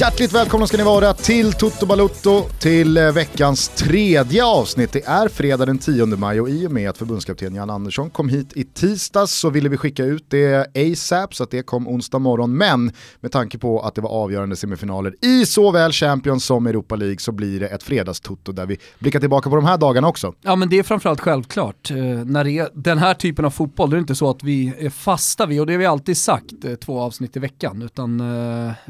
Hjärtligt välkomna ska ni vara till Toto Balutto, till eh, veckans tredje avsnitt. Det är fredag den 10 maj och i och med att förbundskapten Jan Andersson kom hit i tisdags så ville vi skicka ut det ASAP så att det kom onsdag morgon. Men med tanke på att det var avgörande semifinaler i såväl Champions som Europa League så blir det ett fredagstoto där vi blickar tillbaka på de här dagarna också. Ja men det är framförallt självklart. Eh, när det är den här typen av fotboll, då är det inte så att vi är fasta vid, och det har vi alltid sagt, eh, två avsnitt i veckan, utan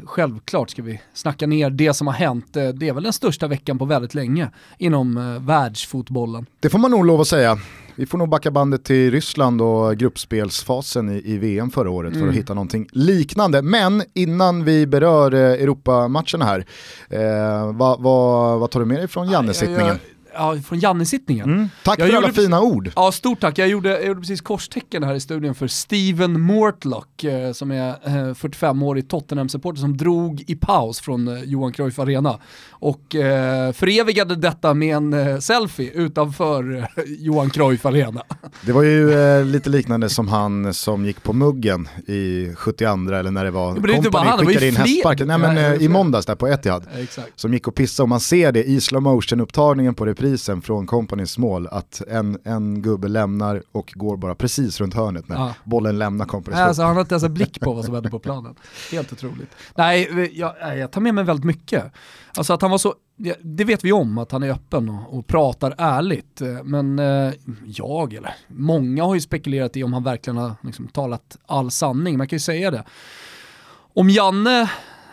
självklart ska vi snacka ner det som har hänt. Eh, det är väl den största veckan på väldigt länge inom eh, världsfotbollen. Det får man nog lov att säga. Vi får nog backa bandet till Ryssland och gruppspelsfasen i, i VM förra året mm. för att mm. hitta någonting liknande. Men innan vi berör eh, Europamatcherna här, eh, vad, vad, vad tar du med dig från Janne-sittningen? Ja, från Janne-sittningen. Mm. Tack jag för alla fina ord. Ja, stort tack. Jag gjorde, jag gjorde precis korstecken här i studion för Steven Mortlock, eh, som är eh, 45-årig Tottenham-supporter som drog i paus från eh, Johan Cruyff Arena och eh, förevigade detta med en eh, selfie utanför eh, Johan Cruyff Arena. Det var ju eh, lite liknande som han som gick på muggen i 72 eller när det var, det inte bara han, skickade det in hästparken, nej men i måndags där på Etihad. Ja, som gick och pissade och man ser det i slow motion upptagningen på reprisen från Companys mål att en, en gubbe lämnar och går bara precis runt hörnet när ja. bollen lämnar Companys alltså, Han har inte ens en blick på vad som händer på planen. Helt otroligt. Nej, jag, jag tar med mig väldigt mycket. Alltså att han var så, det vet vi om att han är öppen och, och pratar ärligt. Men eh, jag, eller många har ju spekulerat i om han verkligen har liksom, talat all sanning. Man kan ju säga det. Om Janne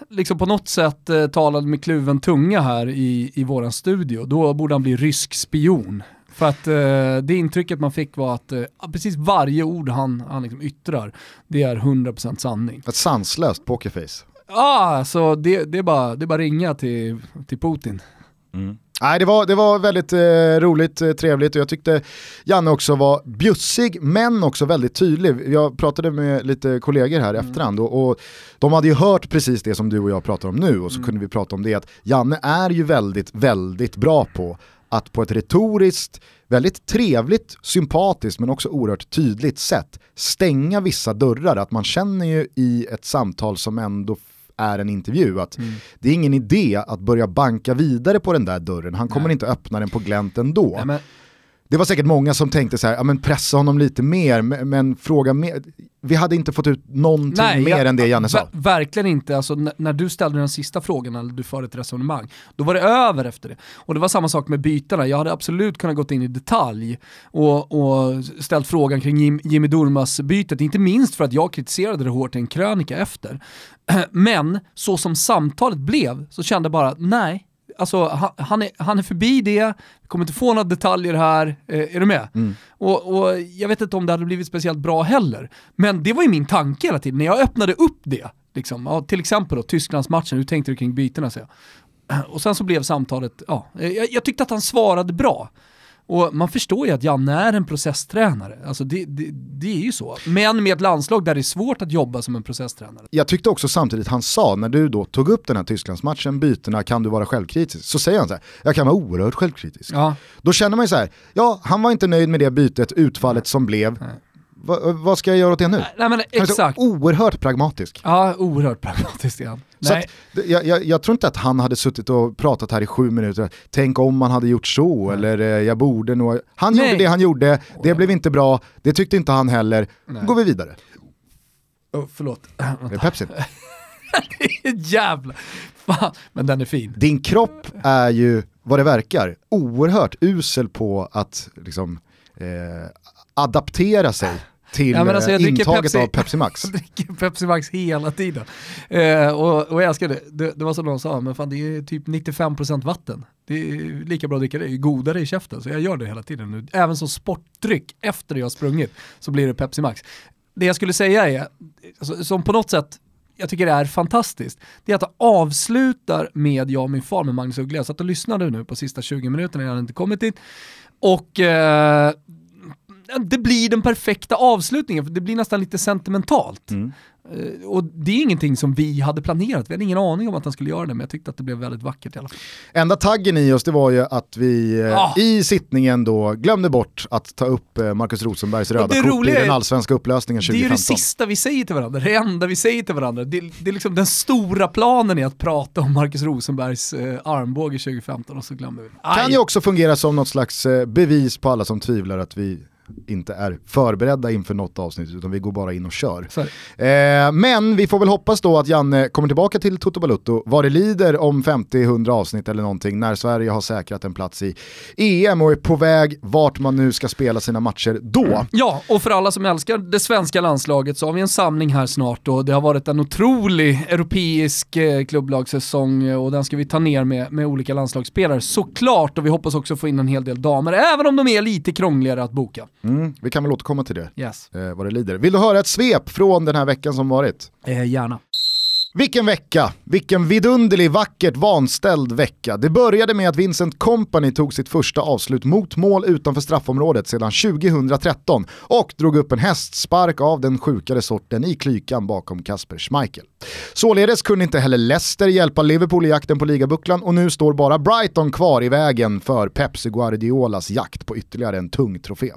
liksom på något sätt eh, talade med kluven tunga här i, i våran studio, då borde han bli rysk spion. För att eh, det intrycket man fick var att eh, precis varje ord han, han liksom yttrar, det är 100% sanning. Ett sanslöst pokerface. Ja, så det, det, är bara, det är bara ringa till, till Putin. Mm. Nej, det, var, det var väldigt eh, roligt, eh, trevligt och jag tyckte Janne också var bjussig men också väldigt tydlig. Jag pratade med lite kollegor här i mm. efterhand och, och, de hade ju hört precis det som du och jag pratar om nu och så mm. kunde vi prata om det att Janne är ju väldigt, väldigt bra på att på ett retoriskt, väldigt trevligt, sympatiskt men också oerhört tydligt sätt stänga vissa dörrar. Att man känner ju i ett samtal som ändå är en intervju. Att mm. Det är ingen idé att börja banka vidare på den där dörren, han kommer Nej. inte öppna den på glänt ändå. Nej, men... Det var säkert många som tänkte så här, ja men pressa honom lite mer, men, men fråga mer. Vi hade inte fått ut någonting Nej, mer jag, än det Janne sa. Verkligen inte, alltså, när du ställde den sista frågan, eller du förde ett resonemang, då var det över efter det. Och det var samma sak med bytena, jag hade absolut kunnat gått in i detalj och, och ställt frågan kring Jim, Jimmy Durmas-bytet, inte minst för att jag kritiserade det hårt i en krönika efter. Men så som samtalet blev så kände jag bara, nej, alltså, han, han, är, han är förbi det, vi kommer inte få några detaljer här, eh, är du med? Mm. Och, och, jag vet inte om det hade blivit speciellt bra heller, men det var ju min tanke hela tiden, när jag öppnade upp det, liksom, ja, till exempel då, Tysklandsmatchen, hur tänkte du kring bytena? Och sen så blev samtalet, ja, jag, jag tyckte att han svarade bra. Och man förstår ju att Janne är en processtränare, alltså det, det, det, är ju så. Men med ett landslag där det är svårt att jobba som en processtränare. Jag tyckte också samtidigt han sa, när du då tog upp den här Tysklandsmatchen, bytena, kan du vara självkritisk? Så säger han så här, jag kan vara oerhört självkritisk. Ja. Då känner man ju så här, ja han var inte nöjd med det bytet, utfallet som blev. Nej. Va, vad ska jag göra åt det nu? Nej, men exakt. oerhört pragmatisk. Ja, oerhört pragmatisk ja. Så att, jag, jag, jag, tror inte att han hade suttit och pratat här i sju minuter, tänk om man hade gjort så, Nej. eller eh, jag borde nog... Han Nej. gjorde det han gjorde, det blev inte bra, det tyckte inte han heller, Nej. går vi vidare. Oh, förlåt. Det är Pepsi. Jävla... Fan, men den är fin. Din kropp är ju, vad det verkar, oerhört usel på att liksom, eh, adaptera sig till ja, alltså eh, intaget Pepsi, av Pepsi Max. Jag dricker Pepsi Max hela tiden. Eh, och, och jag älskar det. det, det var som någon sa, men fan det är typ 95% vatten. Det är lika bra att dricka det, det är godare i käften. Så jag gör det hela tiden nu. Även som sportdryck, efter jag har sprungit, så blir det Pepsi Max. Det jag skulle säga är, alltså, som på något sätt jag tycker det är fantastiskt, det är att det avslutar med Jag och min far med Magnus Uggla. Jag satt och lyssnade nu på sista 20 minuterna, jag hade inte kommit dit. Och eh, det blir den perfekta avslutningen, för det blir nästan lite sentimentalt. Mm. Eh, och det är ingenting som vi hade planerat, vi hade ingen aning om att han skulle göra det, men jag tyckte att det blev väldigt vackert i alla fall. Enda taggen i oss det var ju att vi eh, Ah. i sittningen då glömde bort att ta upp eh, Marcus Rosenbergs röda det kort i den allsvenska upplösningen Det 2015. är ju det sista vi säger till varandra, det enda vi säger till varandra. Det, det är liksom den stora planen är att prata om Marcus Rosenbergs eh, armbåge 2015 och så glömmer vi. Kan Aj. ju också fungera som något slags bevis på alla som tvivlar att vi inte är förberedda inför något avsnitt utan vi går bara in och kör. Eh, men vi får väl hoppas då att Janne kommer tillbaka till Toto Balutto vad det lider om 50-100 avsnitt eller någonting när Sverige har säkrat en plats i EM och är på väg vart man nu ska spela sina matcher då. Ja, och för alla som älskar det svenska landslaget så har vi en samling här snart och det har varit en otrolig europeisk eh, klubblagssäsong och den ska vi ta ner med, med olika landslagsspelare såklart och vi hoppas också få in en hel del damer, även om de är lite krångligare att boka. Mm, vi kan väl återkomma till det, Yes. eh, vad det lider. Vill du höra ett svep från den här veckan som varit? Eh, gärna. Vilken vecka, vilken vidunderlig, vackert vanställd vecka. Det började med att Vincent Company tog sitt första avslut mot mål utanför straffområdet sedan 2013 och drog upp en hästspark av den sjukare sorten i klykan bakom Kasper Schmeichel. Således kunde inte heller Leicester hjälpa Liverpool i jakten på ligabucklan och nu står bara Brighton kvar i vägen för Pepsi Guardiolas jakt på ytterligare en tung trofé.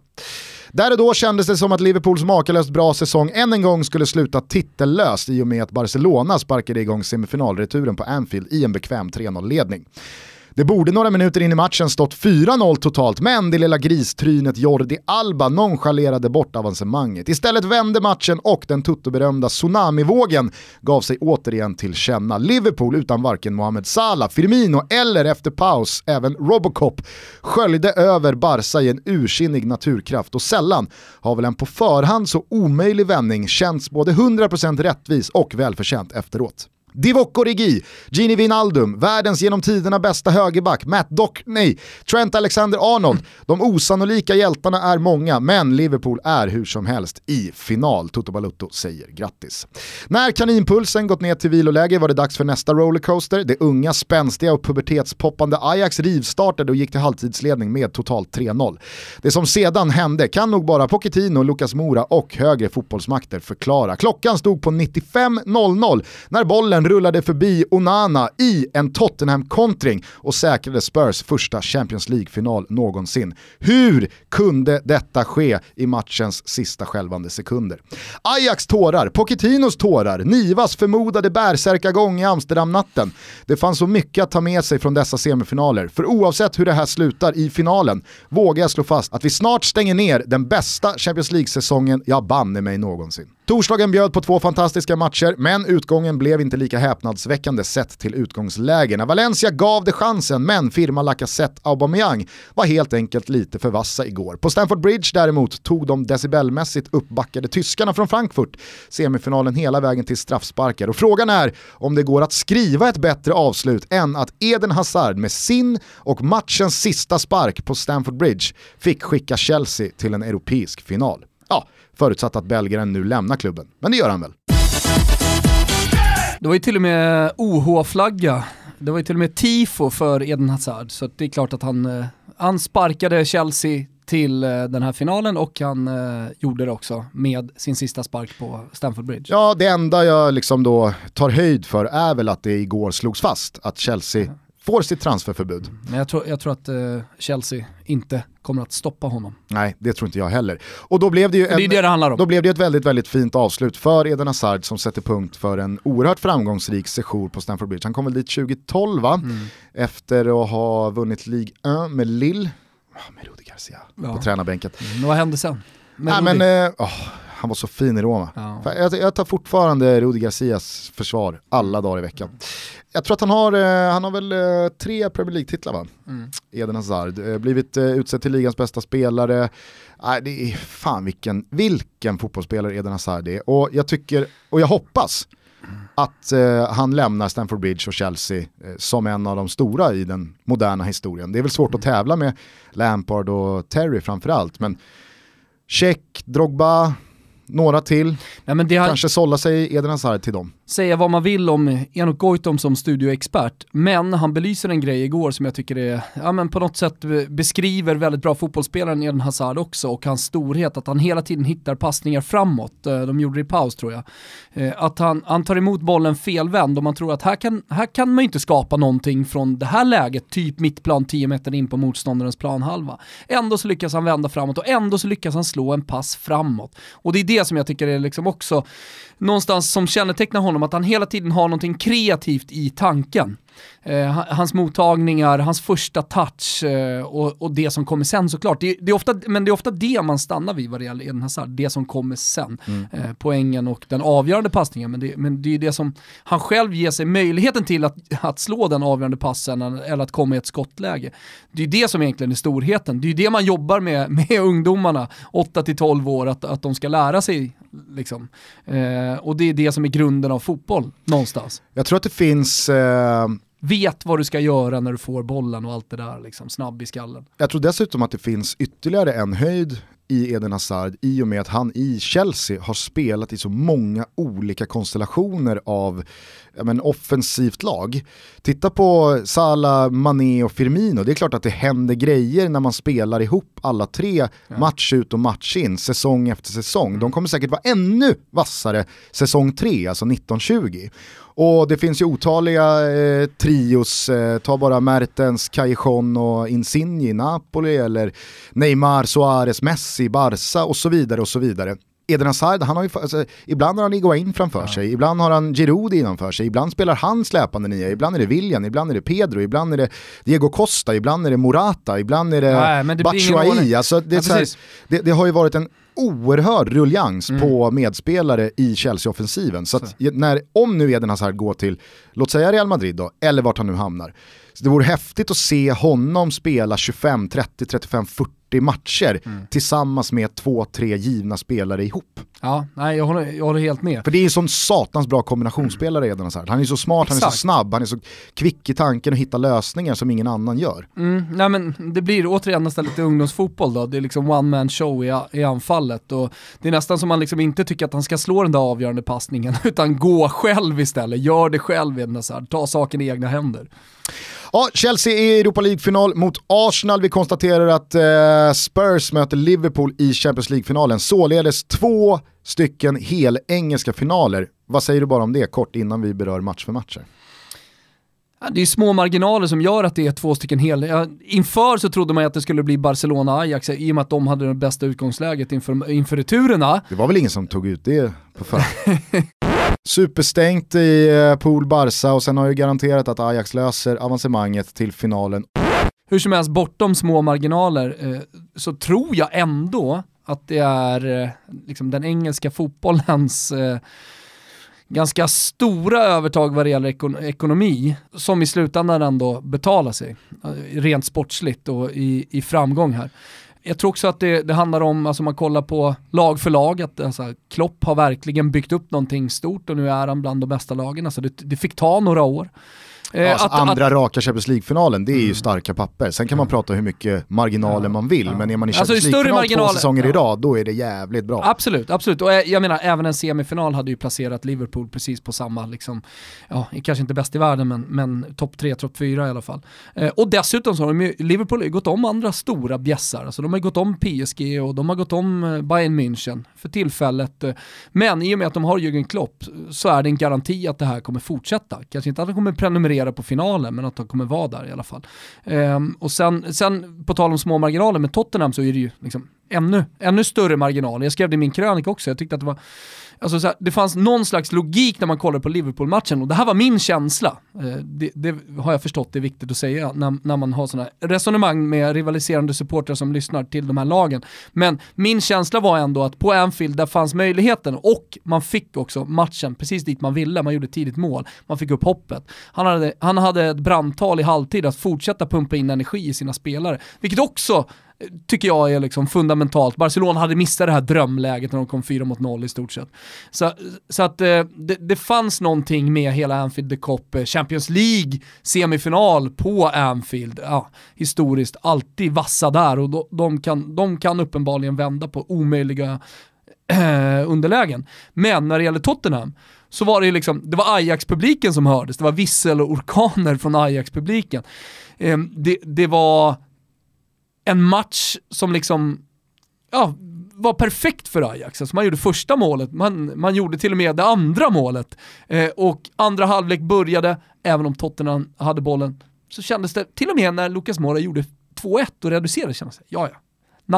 Där och då kändes det som att Liverpools makalöst bra säsong än en gång skulle sluta titellöst i och med att Barcelona sparkade igång semifinalreturen på Anfield i en bekväm 3-0-ledning. Det borde några minuter in i matchen stått 4-0 totalt, men det lilla gristrynet Jordi Alba nonchalerade bort avancemanget. Istället vände matchen och den tuttoberömda tsunamivågen gav sig återigen till känna. Liverpool utan varken Mohamed Salah, Firmino eller efter paus även Robocop sköljde över Barca i en ursinnig naturkraft och sällan har väl en på förhand så omöjlig vändning känts både 100% rättvis och välförtjänt efteråt. Divock Origi, Gini Wijnaldum, världens genom tiderna bästa högerback, Matt Dock, nej, Trent Alexander-Arnold. De osannolika hjältarna är många, men Liverpool är hur som helst i final. Toto Balutto säger grattis. När kaninpulsen gått ner till viloläge var det dags för nästa rollercoaster. Det unga, spänstiga och pubertetspoppande Ajax rivstartade och gick till halvtidsledning med totalt 3-0. Det som sedan hände kan nog bara Pochettino, Lucas Moura och högre fotbollsmakter förklara. Klockan stod på 95.00 när bollen rullade förbi Onana i en Tottenham-kontring och säkrade Spurs första Champions League-final någonsin. Hur kunde detta ske i matchens sista skälvande sekunder? Ajax tårar, Pochettinos tårar, Nivas förmodade bärsärkagång i Amsterdam-natten. Det fanns så mycket att ta med sig från dessa semifinaler, för oavsett hur det här slutar i finalen vågar jag slå fast att vi snart stänger ner den bästa Champions League-säsongen jag banne mig någonsin. Torsdagen bjöd på två fantastiska matcher, men utgången blev inte lika häpnadsväckande sett till utgångslägena. Valencia gav det chansen, men firma Lacazette Aubameyang var helt enkelt lite för vassa igår. På Stamford Bridge däremot tog de decibelmässigt uppbackade tyskarna från Frankfurt semifinalen hela vägen till straffsparkar. Och frågan är om det går att skriva ett bättre avslut än att Eden Hazard med sin och matchens sista spark på Stamford Bridge fick skicka Chelsea till en europeisk final. Ja, förutsatt att belgaren nu lämnar klubben. Men det gör han väl? Det var ju till och med OH-flagga. Det var ju till och med tifo för Eden Hazard, så det är klart att han, eh, han sparkade Chelsea till eh, den här finalen och han eh, gjorde det också med sin sista spark på Stamford Bridge. Ja, det enda jag liksom då tar höjd för är väl att det igår slogs fast att Chelsea får sitt transferförbud. Men jag tror, jag tror att eh, Chelsea inte kommer att stoppa honom. Nej, det tror inte jag heller. Och då blev det ju det en, det det handlar om. då blev det ett väldigt, väldigt fint avslut för Eden Hazard som sätter punkt för en oerhört framgångsrik sejour på Stamford Bridge. Han kom väl dit 2012 va? Mm. Efter att ha vunnit Ligue 1 med Lille, Ah, med Rudi Garcia Ja. på tränarbänken. Men vad hände sen? Nej, men, eh, åh, han var så fin i Roma. Ja. Jag, jag tar fortfarande Rudi Garcias försvar alla dagar i veckan. Jag tror att han har, eh, han har väl eh, tre Premier League-titlar va? Mm. Eden Hazard. Eh, Blivit utsedd till ligans bästa spelare. Nej, det är fan vilken, vilken fotbollsspelare Eden Hazard är. Och jag tycker, och jag hoppas att eh, han lämnar Stamford Bridge och Chelsea eh, som en av de stora i den moderna historien. Det är väl svårt att tävla med Lampard och Terry framförallt, men Check, Drogba, några till. Nej, men har... Kanske sålla sig Eden Hazard till dem. Säga vad man vill om Enok Goitom som studioexpert, men han belyser en grej igår som jag tycker är, ja men på något sätt beskriver väldigt bra fotbollsspelaren Eden Hazard också och hans storhet, att han hela tiden hittar passningar framåt. Eh, de gjorde det i paus tror jag. Eh, att han, han tar emot bollen felvänd och man tror att här kan, här kan man inte skapa någonting från det här läget, typ mittplan 10 meter in på motståndarens planhalva. Ändå så lyckas han vända framåt och ändå så lyckas han slå en pass framåt. Och det är det som jag tycker är liksom också någonstans som kännetecknar honom, att han hela tiden har någonting kreativt i tanken. Eh, hans mottagningar, hans första touch eh, och, och, det som kommer sen såklart. Det, det, är ofta, men det är ofta det man stannar vid vad det gäller Eden Hazard, det som kommer sen. Mm. Eh, poängen och den avgörande passningen, men det, men det är det som han själv ger sig möjligheten till att, att slå den avgörande passen eller att komma i ett skottläge. Det är det som egentligen är storheten. Det är det man jobbar med, med ungdomarna, 8-12 år, att, att de ska lära sig. Liksom. Eh, och det är det som är grunden av fotboll, någonstans. Jag tror att det finns eh vet vad du ska göra när du får bollen och allt det där, liksom, snabb i skallen. Jag tror dessutom att det finns ytterligare en höjd i Eden Hazard i och med att han i Chelsea har spelat i så många olika konstellationer av men, offensivt lag. Titta på Salah, Mané och Firmino, det är klart att det händer grejer när man spelar ihop alla tre ja. match ut och match in, säsong efter säsong. De kommer säkert vara ännu vassare säsong tre, alltså 1920. Och det finns ju otaliga eh, trios, eh, ta bara Mertens, Callejon och Insigne i Napoli eller Neymar, Suarez, Messi, Barca och så vidare och så vidare. Eden Hazard, han har ju, alltså, ibland har han Iguain framför ja. sig, ibland har han Giroud innanför sig, ibland spelar han släpande nia, ibland är det William, ibland är det Pedro, ibland är det Diego Costa, ibland är det Morata, ibland är det, Nej, det Batshuayi. Alltså, det, ja, här, det, det, har ju varit en oerhörd rullians mm. på medspelare i Chelsea-offensiven. Så, att, när, om nu Eden Hazard går till, låt säga Real Madrid då, eller vart han nu hamnar, så det vore häftigt att se honom spela 25, 30, 35, 40 40 matcher mm. tillsammans med två, tre givna spelare ihop. Ja, nej, jag, håller, jag håller helt med. För det är en sån satans bra kombinationsspelare mm. Eden Han är så smart, Exakt. han är så snabb, han är så kvick i tanken och hittar lösningar som ingen annan gör. Mm, nej men det blir återigen nästan lite ungdomsfotboll då, det är liksom one man show i, i anfallet och det är nästan som man liksom inte tycker att han ska slå den där avgörande passningen utan gå själv istället, gör det själv Eden Hazard, ta saken i egna händer. Ja, Chelsea är i Europa League-final mot Arsenal. Vi konstaterar att eh, Spurs möter Liverpool i Champions League-finalen. Således två stycken helengelska finaler. Vad säger du bara om det kort innan vi berör match för matcher? det är små marginaler som gör att det är två stycken hel... Inför så trodde man att det skulle bli Barcelona-Ajax i och med att de hade det bästa utgångsläget inför, inför returerna. Det var väl ingen som tog ut det på förhand? Superstängt i eh, Pool Barca och sen har ju garanterat att Ajax löser avancemanget till finalen. Hur som helst, bortom små marginaler eh, så tror jag ändå att det är eh, liksom den engelska fotbollens eh, ganska stora övertag vad det gäller ekon ekonomi som i slutändan ändå betalar sig eh, rent sportsligt och i, i framgång här jag tror också att det, det handlar om, alltså man kollar på lag för lag, att alltså, Klopp har verkligen byggt upp någonting stort och nu är han bland de bästa lagen. Alltså det, det fick ta några år. Eh, alltså, att, andra att, raka Champions League-finalen, det är ju mm. starka papper. Sen kan man mm. prata hur mycket marginaler man vill, men är man i alltså, Champions alltså, League-final två säsonger ja. i rad, då är det jävligt bra. Absolut, absolut. Och jag menar, även en semifinal hade ju placerat Liverpool precis på samma, liksom, ja, kanske inte bäst i världen, men, men topp tre, topp fyra i alla fall. Eh, och dessutom så har de ju, Liverpool har gått om andra stora bjässar. Alltså de har gått om PSG och de har gått om eh, Bayern München för tillfället. Men i och med att de har Jürgen Klopp så är det en garanti att det här kommer fortsätta. Kanske inte att de kommer prenumerera på finalen, men att de kommer vara där i alla fall. Ehm, och sen, sen, på tal om små marginaler med Tottenham så är det ju liksom ännu, ännu större marginaler. Jag skrev det i min krönika också, jag tyckte att det var Alltså så här, det fanns någon slags logik när man kollade på Liverpool-matchen och det här var min känsla. Eh, det, det, har jag förstått det är viktigt att säga när, när man har sådana resonemang med rivaliserande supportrar som lyssnar till de här lagen. Men min känsla var ändå att på Anfield där fanns möjligheten och man fick också matchen precis dit man ville, man gjorde tidigt mål, man fick upp hoppet. Han hade, han hade ett brandtal i halvtid att fortsätta pumpa in energi i sina spelare, vilket också tycker jag är liksom fundamentalt. Barcelona hade missat det här drömläget när de kom 4 mot 0 i stort sett. Så, så att eh, det, det fanns någonting med hela Anfield the Cup, eh, Champions League semifinal på Anfield. Ja, historiskt alltid vassa där och de, de, kan, de kan uppenbarligen vända på omöjliga eh, underlägen. Men när det gäller Tottenham så var det ju liksom, det var Ajax-publiken som hördes, det var vissel och orkaner från Ajax-publiken. Eh, det, det var en match som liksom, ja, var perfekt för Ajax. Alltså man gjorde första målet, man, man gjorde till och med det andra målet. Eh, och andra halvlek började, även om Tottenham hade bollen, så kändes det, till och med när Lucas Moura gjorde 2-1 och reducerade, kändes det, ja ja,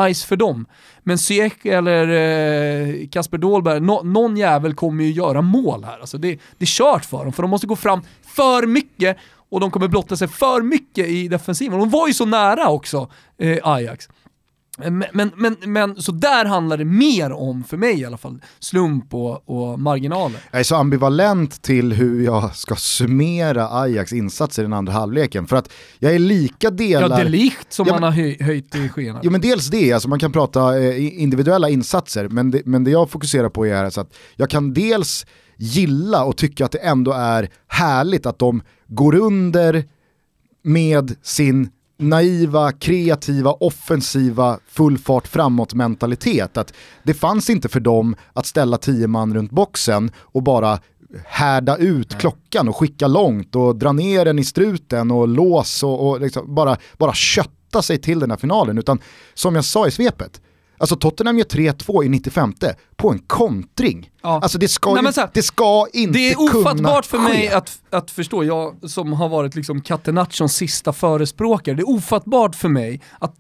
nice för dem. Men Ziyech eller eh, Kasper Dolberg, no, någon jävel kommer ju göra mål här. Alltså det, det är kört för dem, för de måste gå fram för mycket och de kommer blotta sig för mycket i defensiven. De var ju så nära också, eh, Ajax. Men, men, men, men, så där handlar det mer om, för mig i alla fall, slump och, och marginaler. Jag är så ambivalent till hur jag ska summera Ajax insatser i den andra halvleken. För att jag är lika delar... Ja, det är likt som ja, man har höj, höjt i skenet. Jo men dels det, alltså man kan prata eh, individuella insatser, men det, men det jag fokuserar på är alltså att jag kan dels gilla och tycka att det ändå är härligt att de går under med sin naiva, kreativa, offensiva, full fart framåt mentalitet. Att det fanns inte för dem att ställa tio man runt boxen och bara härda ut Nej. klockan och skicka långt och dra ner den i struten och lås och, och liksom bara, bara kötta sig till den här finalen. Utan som jag sa i svepet, Alltså Tottenham gör 3-2 i 95 på en kontring. Ja. Alltså det ska, Nej, här, det ska inte Det är ofattbart för mig att, att förstå, jag som har varit liksom Catenaccons sista förespråkare, det är ofattbart för mig att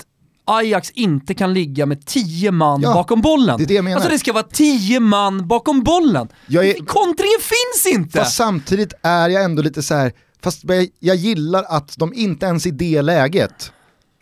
Ajax inte kan ligga med 10 man ja, bakom bollen. Det det. Alltså det ska vara 10 man bakom bollen. Är, Kontringen finns inte! Fast samtidigt är jag ändå lite så här, fast jag, jag gillar att de inte ens i det läget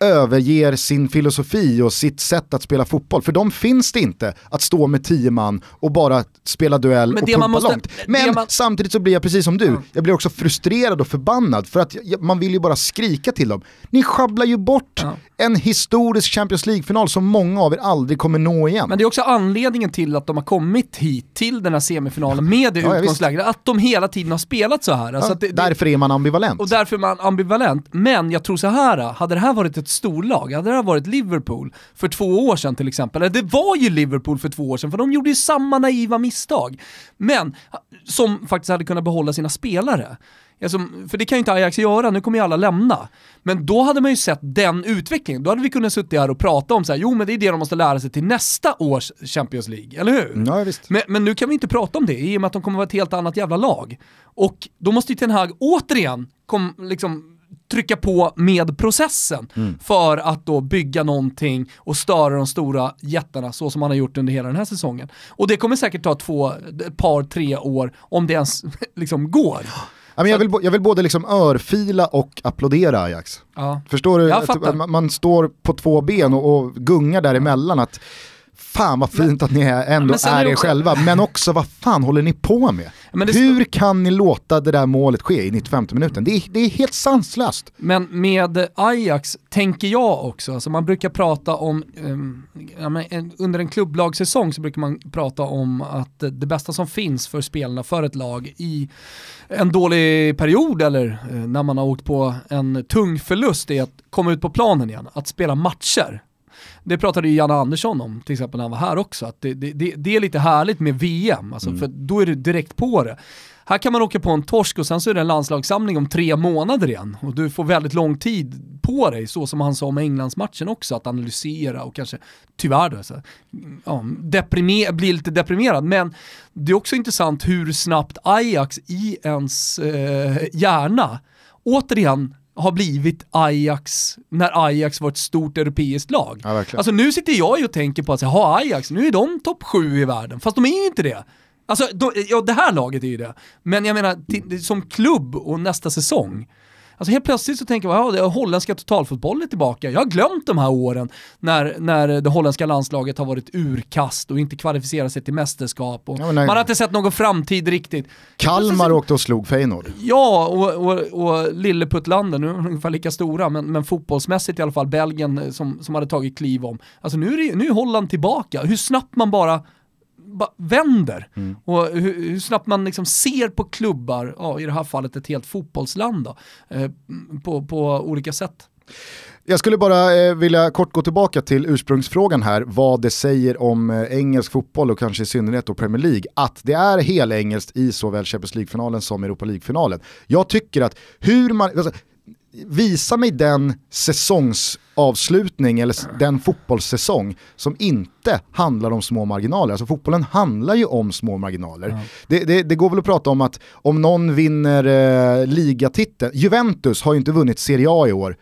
överger sin filosofi och sitt sätt att spela fotboll. För de finns det inte att stå med tio man och bara spela duell men och pumpa måste, långt. Men man... samtidigt så blir jag precis som du, mm. jag blir också frustrerad och förbannad för att man vill ju bara skrika till dem. Ni schabblar ju bort mm. En historisk Champions League-final som många av er aldrig kommer nå igen. Men det är också anledningen till att de har kommit hit till den här semifinalen med det ja, utgångsläget, att de hela tiden har spelat så här. Alltså ja, det, därför är man ambivalent. Och därför är man ambivalent. Men jag tror så här, hade det här varit ett storlag, hade det här varit Liverpool för två år sedan till exempel, eller det var ju Liverpool för två år sedan, för de gjorde ju samma naiva misstag. Men, som faktiskt hade kunnat behålla sina spelare. Alltså, för det kan ju inte Ajax göra, nu kommer ju alla lämna. Men då hade man ju sett den utvecklingen, då hade vi kunnat sitta här och prata om så här, jo men det är det de måste lära sig till nästa års Champions League, eller hur? Ja, visst. Men, men nu kan vi inte prata om det, i och med att de kommer vara ett helt annat jävla lag. Och då måste ju Ten Hag återigen kom, liksom, trycka på med processen mm. för att då bygga någonting och störa de stora jättarna så som han har gjort under hela den här säsongen. Och det kommer säkert ta två, ett par, tre år om det ens liksom går. Men jag, vill, jag vill både liksom örfila och applådera Ajax. Ja. Förstår du? Man står på två ben och, och gungar däremellan. Att fan vad fint att ni ändå är, är er själva, men också vad fan håller ni på med? Hur kan ni låta det där målet ske i 95 minuten? Det är, det är helt sanslöst. Men med Ajax tänker jag också, alltså man brukar prata om, um, under en klubblagssäsong så brukar man prata om att det bästa som finns för spelarna för ett lag i en dålig period eller eh, när man har åkt på en tung förlust är att komma ut på planen igen, att spela matcher det pratade ju Janne Andersson om till exempel när han var här också, att det, det, det är lite härligt med VM, alltså, mm. för då är du direkt på det. Här kan man åka på en torsk och sen så är det en landslagssamling om tre månader igen och du får väldigt lång tid på dig, så som han sa om Englandsmatchen också, att analysera och kanske, tyvärr då, så, ja, deprimer, bli lite deprimerad. Men det är också intressant hur snabbt Ajax i ens eh, hjärna återigen har blivit Ajax när Ajax var ett stort europeiskt lag. Ja, alltså nu sitter jag ju och tänker på att ha Ajax, nu är de topp sju i världen, fast de är ju inte det. Alltså, de, ja det här laget är ju det. Men jag menar, till, som klubb och nästa säsong, Alltså helt plötsligt så tänker man, ja, holländska totalfotbollen är tillbaka. Jag har glömt de här åren när, när det holländska landslaget har varit urkast och inte kvalificerat sig till mästerskap. Och ja, man har inte sett någon framtid riktigt. Kalmar så, åkte och slog Feyenoord. Ja, och, och, och Lilleputtlandet, nu är de ungefär lika stora, men, men fotbollsmässigt i alla fall, Belgien eh, som, som hade tagit kliv om. Alltså nu är, det, nu är Holland tillbaka. Hur snabbt man bara vänder. Mm. Och hur, hur, snabbt man liksom ser på klubbar, ja, i det här fallet ett helt fotbollsland då, eh, på, på olika sätt. Jag skulle bara eh, vilja kort gå tillbaka till ursprungsfrågan här, vad det säger om eh, engelsk fotboll och kanske i synnerhet då Premier League, att det är helengelskt i såväl Champions League-finalen som Europa League-finalen. Jag tycker att hur man, alltså, visa mig den säsongsavslutning eller den fotbollssäsong som inte handlar om små marginaler. Alltså fotbollen handlar ju om små marginaler. Ja. Det, det, det, går väl att prata om att om någon vinner eh, ligatiteln, Juventus har ju inte vunnit Serie A i år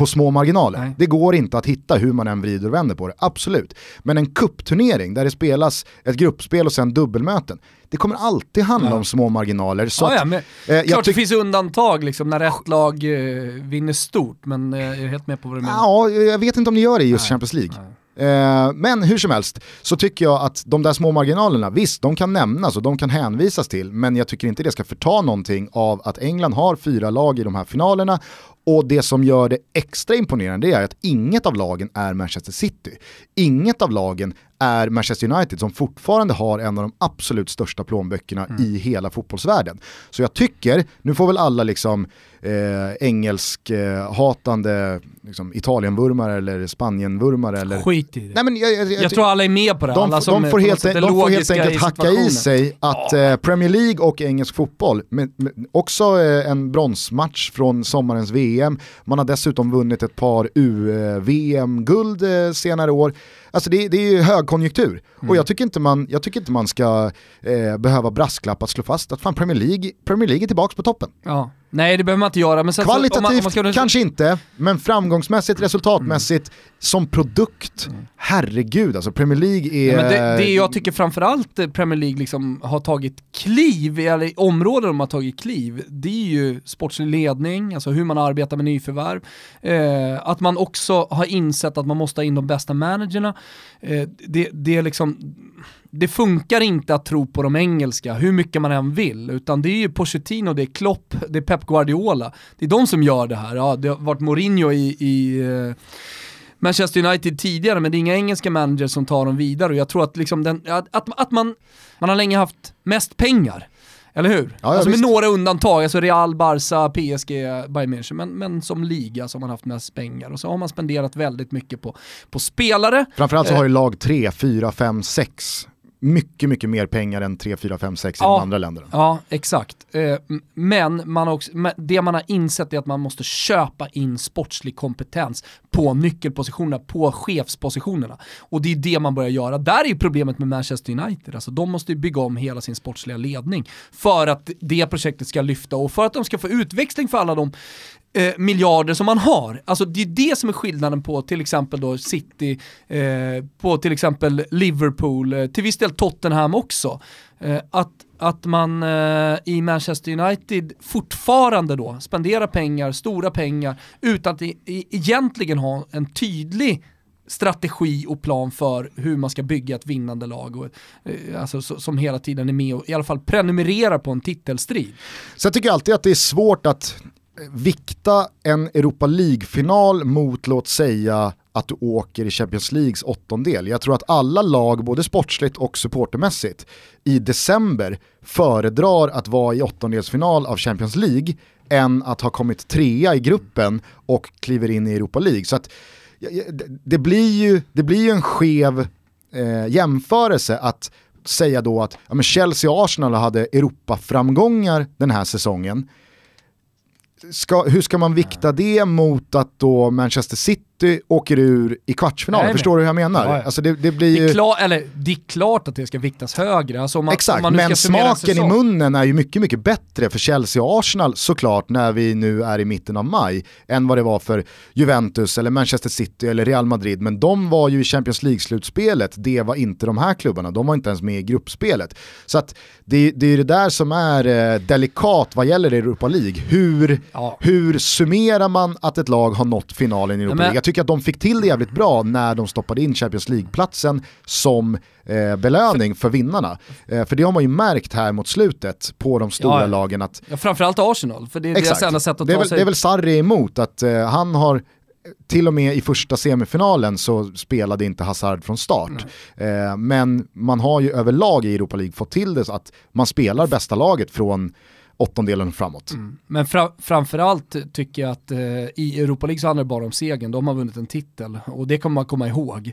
på små marginaler. Nej. Det går inte att hitta hur man än vrider och vänder på det, absolut. Men en kuppturnering där det spelas ett gruppspel och sen dubbelmöten, det kommer alltid handla ja. om små marginaler. Så ja, ja, men, eh, klart det finns undantag liksom, när ett lag eh, vinner stort, men eh, jag är helt med på vad du menar. Ja, jag vet inte om det gör det i just Nej. Champions League. Nej. Eh, men hur som helst så tycker jag att de där små marginalerna, visst de kan nämnas och de kan hänvisas till, men jag tycker inte det ska förta någonting av att England har fyra lag i de här finalerna och det som gör det extra imponerande är att inget av lagen är Manchester City. Inget av lagen är Manchester United som fortfarande har en av de absolut största plånböckerna mm. i hela fotbollsvärlden. Så jag tycker, nu får väl alla liksom eh, engelsk eh, liksom, Italienvurmare eller Spanienvurmare eller... Skit i det. Nej, men jag, jag, jag, jag tror alla är med på det. De, alla de, får, helt, de får helt enkelt hacka i sig att eh, Premier League och engelsk fotboll, med, med, också eh, en bronsmatch från sommarens VM, man har dessutom vunnit ett par U-VM-guld eh, senare år. Alltså det, det är ju högkonjunktur. Mm. Och jag tycker inte man, jag tycker inte man ska eh, behöva brasklappa att slå fast att fan Premier League, Premier League är tillbaka på toppen. Ja. Nej det behöver man inte göra. Men sen Kvalitativt så, om man, om man ska... kanske inte, men framgångsmässigt, resultatmässigt, mm. som produkt, mm. herregud alltså Premier League är... Ja, det, det, jag tycker framförallt Premier League liksom har tagit kliv, eller områden de har tagit kliv, det är ju sportslig ledning, alltså hur man arbetar med nyförvärv. Eh, att man också har insett att man måste ha in de bästa managerna. Eh, det, det är liksom det funkar inte att tro på de engelska, hur mycket man än vill, utan det är ju Pochettino, det är Klopp, det är Pep Guardiola. Det är de som gör det här. Ja, det har varit Mourinho i, i uh, Manchester United tidigare, men det är inga engelska managers som tar dem vidare och jag tror att, liksom den, att, att, man, man har länge haft mest pengar. Eller hur? Ja, alltså med några undantag, alltså Real, Barca, PSG, Bayern München, men, men som liga så har man haft mest pengar och så har man spenderat väldigt mycket på, på spelare. Framförallt så har ju eh, lag 3, 4, 5, 6 mycket, mycket mer pengar än 3, 4, 5, 6 i de andra länderna. Ja, exakt. Eh, men man också, det man har insett är att man måste köpa in sportslig kompetens på nyckelpositionerna, på chefspositionerna. Och det är det man börjar göra. Där är problemet med Manchester United. Alltså, de måste ju bygga om hela sin sportsliga ledning för att det projektet ska lyfta och för att de ska få utväxling för alla de eh, miljarder som man har. Alltså det är det som är skillnaden på till exempel då City, eh, på till exempel Liverpool, eh, till viss del Tottenham också. Eh, att, att man eh, i Manchester United fortfarande då spenderar pengar, stora pengar, utan att i, i, egentligen ha en tydlig strategi och plan för hur man ska bygga ett vinnande lag och, eh, alltså, som hela tiden är med och i alla fall prenumererar på en titelstrid. Så jag tycker alltid att det är svårt att vikta en Europa League-final mot, låt säga, att du åker i Champions Leagues åttondel. Jag tror att alla lag, både sportsligt och supportermässigt, i december föredrar att vara i åttondelsfinal av Champions League än att ha kommit trea i gruppen och kliver in i Europa League. Så att det blir ju, det blir ju en skev eh, jämförelse att säga då att ja, Chelsea och Arsenal hade Europa-framgångar den här säsongen ska, hur ska man vikta det mot att då Manchester City City åker ur i kvartsfinalen, nej, förstår du hur jag menar? Ja, ja. Alltså det, det, blir det, är klar, eller, det är klart att det ska viktas högre. Alltså man, Exakt, men smaken i munnen är ju mycket, mycket bättre för Chelsea och Arsenal såklart när vi nu är i mitten av maj än vad det var för Juventus eller Manchester City eller Real Madrid. Men de var ju i Champions League-slutspelet, det var inte de här klubbarna, de var inte ens med i gruppspelet. Så att det, det är det där som är eh, delikat vad gäller Europa League. Hur, ja. hur summerar man att ett lag har nått finalen i Europa League? Tycker att de fick till det jävligt bra när de stoppade in Champions League-platsen som eh, belöning för vinnarna. Eh, för det har man ju märkt här mot slutet på de stora ja, lagen att... Ja, framförallt Arsenal, för det är exakt. deras enda sätt att det är ta väl, sig... Det är väl Sarri emot, att eh, han har till och med i första semifinalen så spelade inte Hazard från start. Eh, men man har ju överlag i Europa League fått till det så att man spelar bästa laget från åttondelen framåt. Mm. Men fra framförallt tycker jag att eh, i Europa League så handlar det bara om segern, de har vunnit en titel och det kommer man komma ihåg.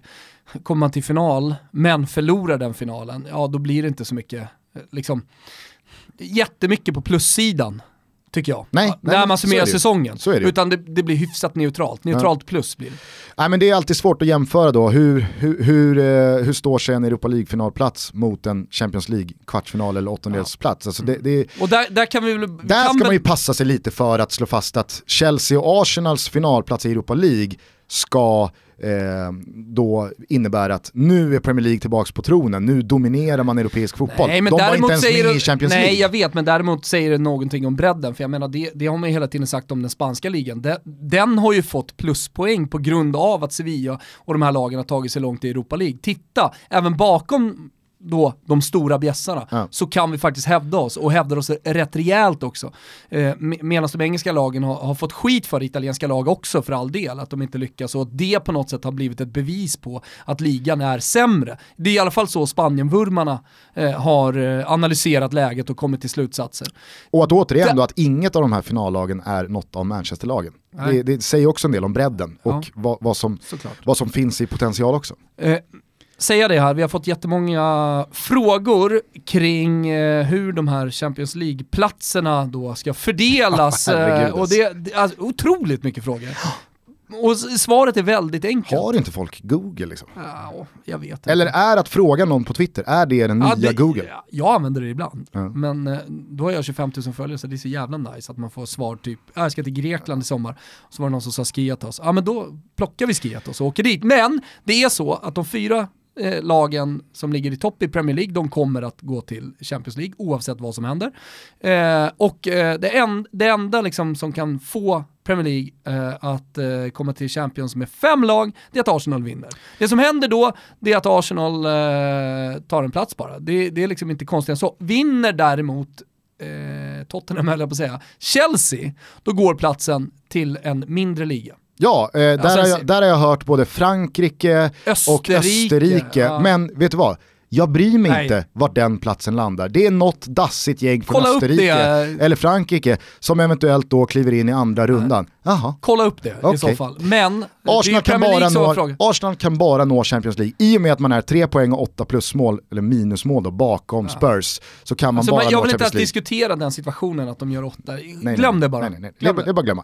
Kommer man till final, men förlorar den finalen, ja då blir det inte så mycket, eh, liksom, jättemycket på plussidan tycker jag. Nej, när man summerar säsongen. Det Utan det, det, blir hyfsat neutralt, neutralt ja. plus blir det. Nej, men det är alltid svårt att jämföra då, hur, hur, hur, eh, hur står sig en Europa League-finalplats mot en Champions League-kvartsfinal eller åttondelsplats? Ja. Alltså det, det, och där, där, kan vi väl, där kan ska man ju passa sig lite för att slå fast att Chelsea och Arsenals finalplats i Europa League ska eh, då innebär att nu är Premier League tillbaka på tronen, nu dominerar man europeisk fotboll. Nej, men De var inte ens med i Champions League. Nej jag vet, men däremot säger det någonting om bredden, för jag menar det, det har man ju hela tiden sagt om den spanska ligan. Den, den har ju fått pluspoäng på grund av att Sevilla och de här lagen har tagit sig långt i Europa League. Titta, även bakom då de stora bjässarna, ja. så kan vi faktiskt hävda oss och hävda oss rätt rejält också. Eh, Medan de engelska lagen har, har, fått skit för italienska lag också för all del, att de inte lyckas och det på något sätt har blivit ett bevis på att ligan är sämre. Det är i alla fall så Spanienvurmarna eh, har eh, analyserat läget och kommit till slutsatser. Och att återigen då att inget av de här finallagen är något av Manchesterlagen. Det, det, säger också en del om bredden och ja. vad, vad, som, vad som finns i potential också. Eh, säga det här, vi har fått jättemånga frågor kring eh, hur de här Champions League-platserna då ska fördelas. eh, och det, det alltså, otroligt mycket frågor. Och svaret är väldigt enkelt. Har inte folk Google liksom? Ja, jag vet inte. Eller är att fråga någon på Twitter, är det den ja, nya det, Google? Jag använder det ibland, ja. men eh, då har jag 25 000 följare så det är så jävla nice att man får svar typ, jag ska till Grekland i sommar, så var det någon som sa Skiatos. Ja men då plockar vi Skiatos och åker dit. Men det är så att de fyra eh, lagen som ligger i topp i Premier League, de kommer att gå till Champions League oavsett vad som händer. Eh, och eh, det, en, det enda liksom som kan få Premier League eh, att eh, komma till Champions med fem lag, det är att Arsenal vinner. Det som händer då, det är att Arsenal eh, tar en plats bara. Det, det är liksom inte konstigt än så. Vinner däremot eh, Tottenham höll jag på att säga, Chelsea, då går platsen till en mindre liga. Ja, eh, där, alltså, har jag, där har jag hört både Frankrike Österrike, och Österrike, ja. men vet du vad? Jag bryr mig Nej. inte vart den platsen landar. Det är något dassigt gäng från Kolla Österrike eller Frankrike som eventuellt då kliver in i andra rundan. Jaha. Kolla upp det okay. i så fall. Men Arsenal kan, bara nå, Arsenal kan bara nå Champions League i och med att man är tre poäng och åtta plusmål, eller minusmål då, bakom ja. Spurs. Så kan man alltså, bara man, Jag vill inte ens diskutera den situationen att de gör åtta. Glöm nej, det bara. Nej, nej, nej. Glöm det. det är bara glömma.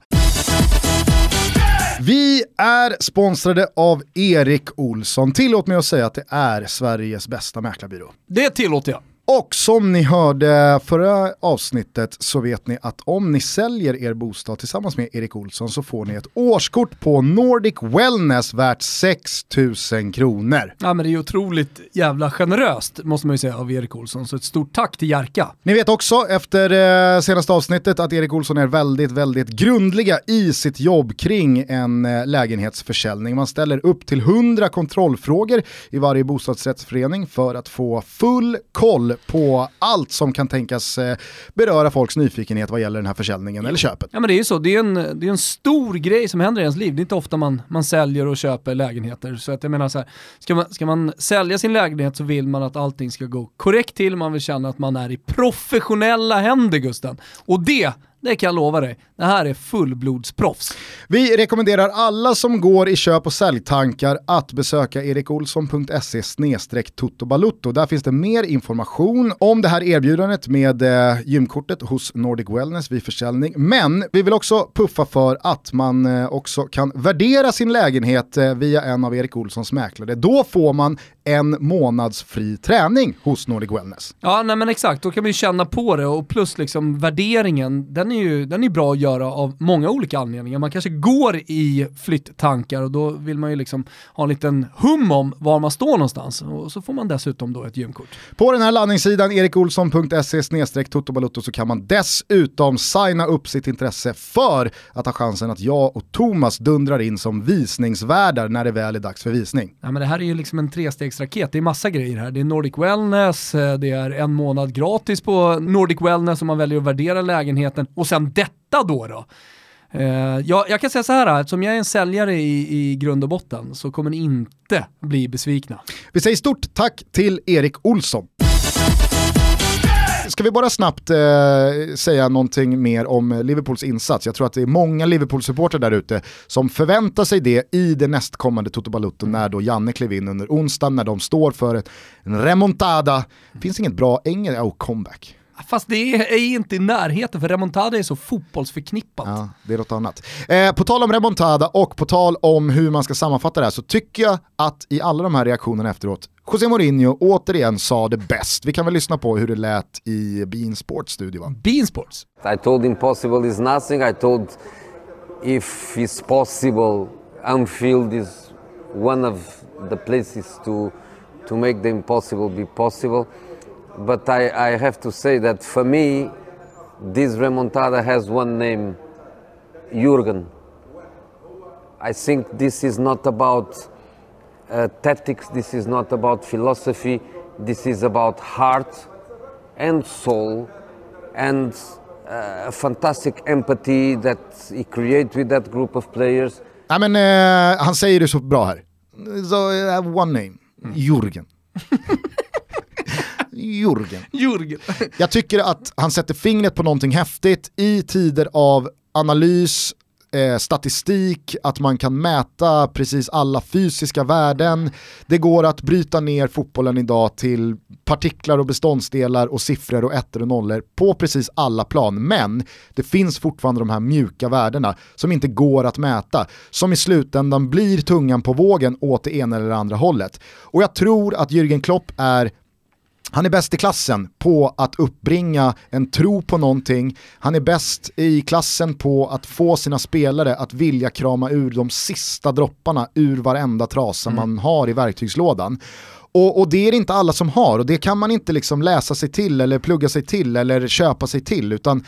Vi är sponsrade av Erik Olsson. Tillåt mig att säga att det är Sveriges bästa mäklarbyrå. Det tillåter jag. Och som ni hörde förra avsnittet så vet ni att om ni säljer er bostad tillsammans med Erik Olsson så får ni ett årskort på Nordic Wellness värt 6000 kronor. Ja men det är otroligt jävla generöst måste man ju säga av Erik Olsson, så ett stort tack till Jerka. Ni vet också efter eh, senaste avsnittet att Erik Olsson är väldigt, väldigt grundliga i sitt jobb kring en eh, lägenhetsförsäljning. Man ställer upp till 100 kontrollfrågor i varje bostadsrättsförening för att få full koll på allt som kan tänkas eh, beröra folks nyfikenhet vad gäller den här försäljningen eller köpet. Ja men det är ju så, det är, en, det är en stor grej som händer i ens liv. Det är inte ofta man, man säljer och köper lägenheter. Så att jag menar så här, ska man, ska man sälja sin lägenhet så vill man att allting ska gå korrekt till, man vill känna att man är i professionella händer Gusten. Och det det kan jag lova dig. Det här är fullblodsproffs. Vi rekommenderar alla som går i köp och säljtankar att besöka erikolsson.se totobalutto. Där finns det mer information om det här erbjudandet med eh, gymkortet hos Nordic Wellness vid försäljning. Men vi vill också puffa för att man eh, också kan värdera sin lägenhet eh, via en av Erik Olssons mäklare. Då får man en månads fri träning hos Nordic Wellness. Ja, nej men exakt. Då kan vi känna på det och plus liksom värderingen, den är ju den är bra att göra av många olika anledningar. Man kanske går i flytttankar och då vill man ju liksom ha en liten hum om var man står någonstans och så får man dessutom då ett gymkort. På den här landningssidan erikolsson.se totobalutto så kan man dessutom signa upp sitt intresse för att ha chansen att jag och Thomas dundrar in som visningsvärdar när det väl är dags för visning. Ja men det här är ju liksom en trestegsraket, det är massa grejer här. Det är Nordic Wellness, eh, det är en månad gratis på Nordic Wellness om man väljer att värdera lägenheten och sen detta då då? Uh, jag, jag, kan säga så här, eftersom jag är en säljare i, i grund och botten så kommer ni inte bli besvikna. Vi säger stort tack till Erik Olsson ska vi bara snabbt eh, säga någonting mer om Liverpools insats? Jag tror att det är många Liverpool-supporter där ute som förväntar sig det i det nästkommande Toto Balutto när då Janne klev in under onsdagen, när de står för en remontada. Finns inget bra engelska, oh comeback. Fast det är inte i närheten för remontada är så fotbollsförknippat. Ja, det är något annat. Eh, på tal om remontada och på tal om hur man ska sammanfatta det här så tycker jag att i alla de här reaktionerna efteråt José Mourinho återigen sa det bäst. Vi kan väl lyssna på hur det lät i Bean Sports studio va? Bean Sports? I told impossible is nothing. I told if it's possible, Anfield is one of the places to, to make the impossible be possible. But I, I have to say that for me, this remontada has one name, Jurgen. I think this is not about uh, tactics, this is not about philosophy, this is about heart and soul and uh, fantastic empathy that he creates with that group of players. Ja, men, eh, han säger det så bra här. So, uh, one name, mm. Jurgen. Jurgen. Jurgen. Jag tycker att han sätter fingret på någonting häftigt i tider av analys, eh, statistik, att man kan mäta precis alla fysiska värden. Det går att bryta ner fotbollen idag till partiklar och beståndsdelar och siffror och ettor och nollor på precis alla plan. Men det finns fortfarande de här mjuka värdena som inte går att mäta, som i slutändan blir tungan på vågen åt det ena eller andra hållet. Och jag tror att Jürgen Klopp är han är bäst i klassen på att uppbringa en tro på någonting. Han är bäst i klassen på att få sina spelare att vilja krama ur de sista dropparna ur varenda trasa mm. man har i verktygslådan. Och, och, det är det inte alla som har och det kan man inte liksom läsa sig till eller plugga sig till eller köpa sig till utan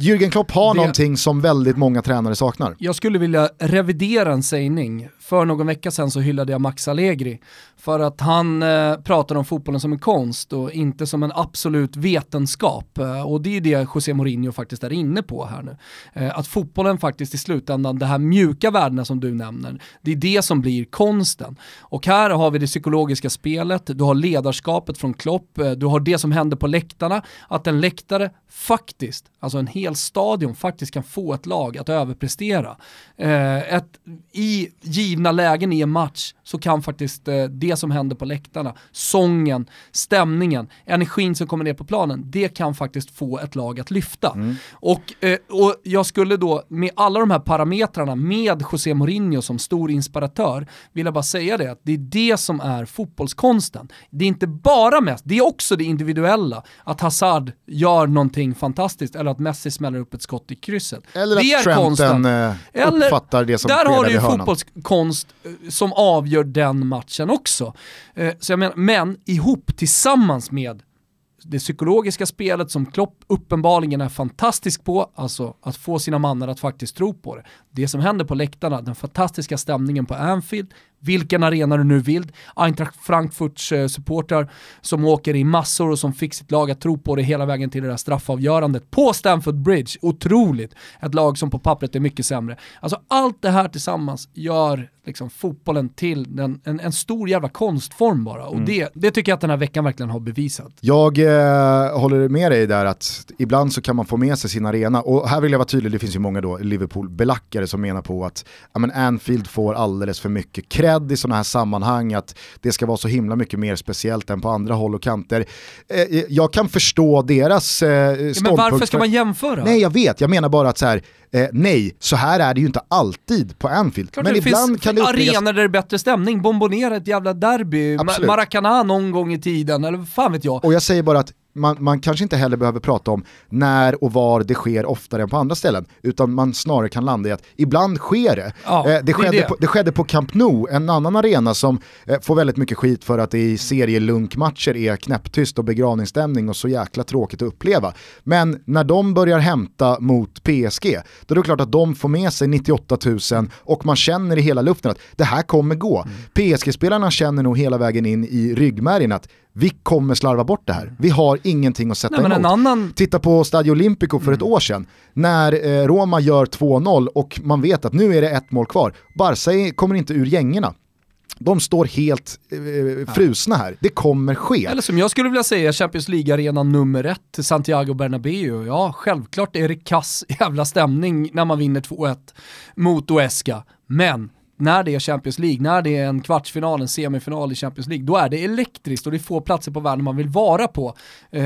Jürgen Klopp har det... någonting som väldigt många tränare saknar. Jag skulle vilja revidera en sägning. För någon vecka sedan så hyllade jag Max Allegri för att han eh, pratar om fotbollen som en konst och inte som en absolut vetenskap. Eh, och det är det José Mourinho faktiskt är inne på här nu. Eh, att fotbollen faktiskt i slutändan, det här mjuka värdena som du nämner, det är det som blir konsten. Och här har vi det psykologiska spelet, du har ledarskapet från Klopp, eh, du har det som händer på läktarna, att en läktare faktiskt, alltså en hel stadion faktiskt kan få ett lag att överprestera. Eh, ett, I givna lägen i en match så kan faktiskt eh, det som händer på läktarna, sången, stämningen, energin som kommer ner på planen, det kan faktiskt få ett lag att lyfta. Mm. Och, eh, och jag skulle då med alla de här parametrarna, med José Mourinho som stor inspiratör, vilja bara säga det att det är det som är fotbollskonsten. Det är inte bara mest, det är också det individuella, att Hazard gör någonting fantastiskt eller att Messi smäller upp ett skott i krysset. Eller det att Trenten eh, uppfattar det som Där har du ju fotbollskonst som avgör den matchen också. Eh, så jag menar, men ihop tillsammans med det psykologiska spelet som Klopp uppenbarligen är fantastisk på, alltså att få sina mannar att faktiskt tro på det. Det som händer på läktarna, den fantastiska stämningen på Anfield, vilken arena du nu vill. Eintracht Frankfurts eh, supportrar som åker i massor och som fick sitt lag att tro på det hela vägen till det där straffavgörandet på Stamford Bridge. Otroligt! Ett lag som på pappret är mycket sämre. Alltså allt det här tillsammans gör liksom fotbollen till den, en, en stor jävla konstform bara. Och mm. det, det tycker jag att den här veckan verkligen har bevisat. Jag eh, håller med dig där att ibland så kan man få med sig sin arena. Och här vill jag vara tydlig, det finns ju många då Liverpool-belackare som menar på att ja, men Anfield får alldeles för mycket cred i sådana här sammanhang, att det ska vara så himla mycket mer speciellt än på andra håll och kanter. Eh, eh jag kan förstå deras eh, ståndpunkt. Men varför ska man jämföra? Nej jag vet, jag menar bara att så här, eh, nej, så här är det ju inte alltid på Anfield. Klart men ibland kan det uppregas... arenor där det är bättre stämning, bombonera ett jävla derby, Absolut. Maracana någon gång i tiden, eller vad fan vet jag. Och jag säger bara att man, man, kanske inte heller behöver prata om när och var det sker oftare än på andra ställen, utan man snarare kan landa i att ibland sker det. Ja, eh, det, skedde det. På, det skedde på Camp Nou, en annan arena som eh, får väldigt mycket skit för att det i serielunkmatcher är knäpptyst och begravningsstämning och så jäkla tråkigt att uppleva. Men när de börjar hämta mot PSG, då är det klart att de får med sig 98 000 och man känner i hela luften att det här kommer gå. Mm. PSG-spelarna känner nog hela vägen in i ryggmärgen att vi kommer slarva bort det här. Vi har ingenting att sätta Nej, emot. Annan... Titta på Stadio Olimpico för mm. ett år sedan, när eh, Roma gör 2-0 och man vet att nu är det ett mål kvar. Barca kommer inte ur gängerna. de står helt eh, frusna här. Det kommer ske. Eller som jag skulle vilja säga, Champions League-arena nummer ett, Santiago Bernabéu. Ja, självklart är det kass jävla stämning när man vinner 2-1 mot Oesca. Men när det är Champions League, när det är en kvartsfinal, en semifinal i Champions League, då är det elektriskt och det är få platser på världen man vill vara på eh,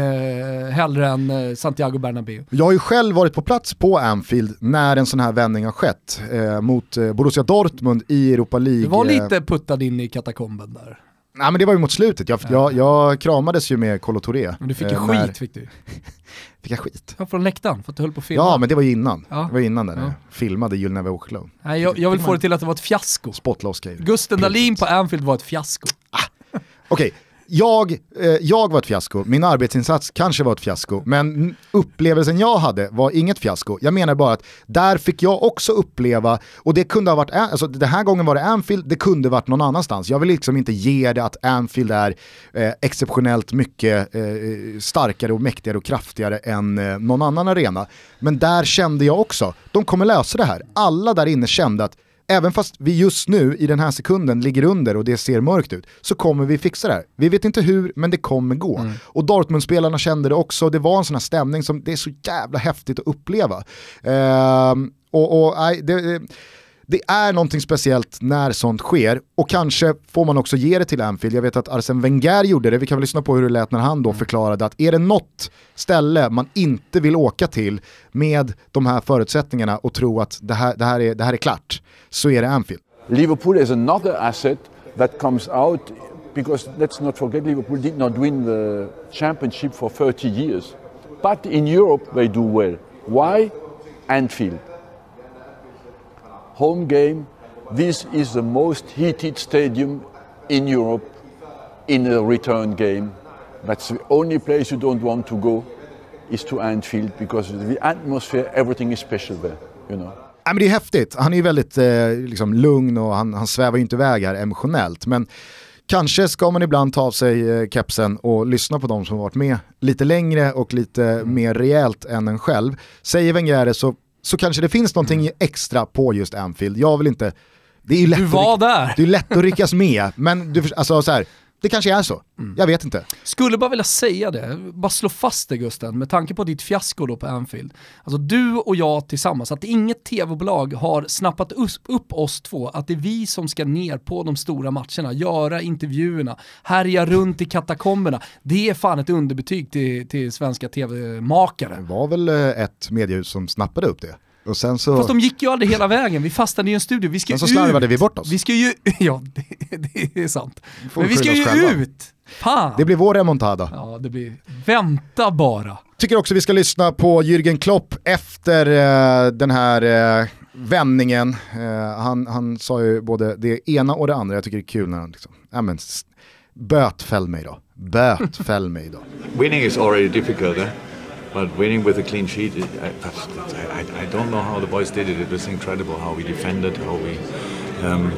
hellre än eh, Santiago Bernabéu. Jag har ju själv varit på plats på Anfield när en sån här vändning har skett eh, mot eh, Borussia Dortmund i Europa League. Du var lite puttad in i katakomben där. Nej men det var ju mot slutet, jag, jag, jag kramades ju med Kolo Touré. Men du fick ju skit när... fick du. fick jag skit? Ja, från läktaren, för att du höll på att filma. Ja men det var ju innan, ja. det var innan där ja. jag filmade You'll Never Walk Alone. Nej, jag, jag vill få det till att det var ett fiasko. Spotloss Gusten Dahlin på Anfield var ett fiasko. Ah. Okej, okay jag, eh, jag var ett fiasko, min arbetsinsats kanske var ett fiasko, men upplevelsen jag hade var inget fiasko. Jag menar bara att där fick jag också uppleva, och det kunde ha varit, alltså den här gången var det Anfield, det kunde varit någon annanstans. Jag vill liksom inte ge det att Anfield är eh, exceptionellt mycket eh, starkare och mäktigare och kraftigare än eh, någon annan arena. Men där kände jag också, de kommer lösa det här. Alla där inne kände att även fast vi just nu i den här sekunden ligger under och det ser mörkt ut, så kommer vi fixa det här. Vi vet inte hur, men det kommer gå. Mm. Och Dortmund-spelarna kände det också, det var en sån här stämning som det är så jävla häftigt att uppleva. Uh, och, och det, det är någonting speciellt när sånt sker och kanske får man också ge det till Anfield. Jag vet att Arsene Wenger gjorde det, vi kan väl lyssna på hur det lät när han då mm. förklarade att är det något ställe man inte vill åka till med de här förutsättningarna och tro att det här, det här, är, det här är klart, så är det Anfield. Liverpool is another asset that comes out because let's not forget Liverpool did not win the championship for 30 years. But in Europe they do well. Why? Anfield. Home game. This is the most heated stadium in Europe in a return game. That's the only place you don't want to go is to Anfield because the atmosphere, everything is special there. You know. Ja, men det är häftigt, han är väldigt eh, liksom lugn och han, han svävar ju inte iväg här emotionellt. Men kanske ska man ibland ta av sig eh, kepsen och lyssna på de som varit med lite längre och lite mm. mer rejält än en själv. Säger Wenger så så kanske det finns någonting mm. extra på just Anfield. Jag vill inte... Det är ju lätt du var där! Det är lätt att ryckas med, men du, alltså så här, det kanske är så. Mm. Jag vet inte. Skulle bara vilja säga det, bara slå fast det Gusten, med tanke på ditt fiasko då på Anfield. Alltså du och jag tillsammans, att inget tv-bolag har snappat upp oss två, att det är vi som ska ner på de stora matcherna, göra intervjuerna, härja runt i katakomberna. Det är fan ett underbetyg till, till svenska tv-makare. Det var väl eh, ett mediehus som snappade upp det. Och sen så... Fast de gick ju aldrig hela vägen, vi fastnade i en studio. Vi ska sen så slarvade vi bort oss. Vi ska ju, ja det, det är sant. Men vi ska ju själva. ut! Fan. Det blir vår remontada. Ja, det blir, vänta bara. Tycker också vi ska lyssna på Jürgen Klopp efter uh, den här uh, vändningen. Uh, han, han sa ju både det ena och det andra, jag tycker det är kul när han liksom, ja men bötfäll mig då. Bötfäll mig då. Winning is already difficult eh? But winning with a clean sheet, I, I, I, don't know how the boys did it. It was incredible how we defended, how we. Um,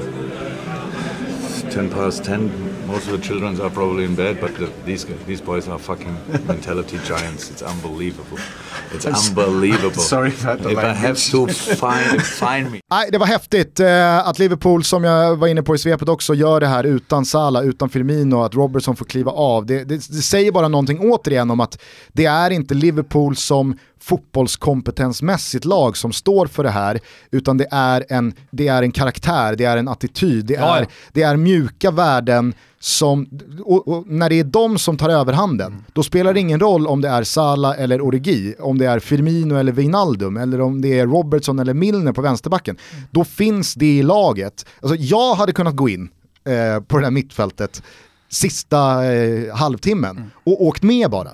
10 past 10, most of the children are probably in bed, but the, these these boys are fucking mentality giants. It's unbelievable. It's unbelievable. Sorry about the If language. I have to find, find me. Nej, det var häftigt eh, att Liverpool, som jag var inne på i svepet också, gör det här utan Salah, utan Firmino, att Robertson får kliva av. Det, det, det säger bara någonting återigen om att det är inte Liverpool som fotbollskompetensmässigt lag som står för det här, utan det är en, det är en karaktär, det är en attityd, det, ja, är, det är mjuka värden som, och, och när det är de som tar överhanden, mm. då spelar det ingen roll om det är Sala eller Origi, om det är Firmino eller Wijnaldum, eller om det är Robertson eller Milner på vänsterbacken. Mm. Då finns det i laget. Alltså, jag hade kunnat gå in eh, på det här mittfältet sista eh, halvtimmen mm. och åkt med bara.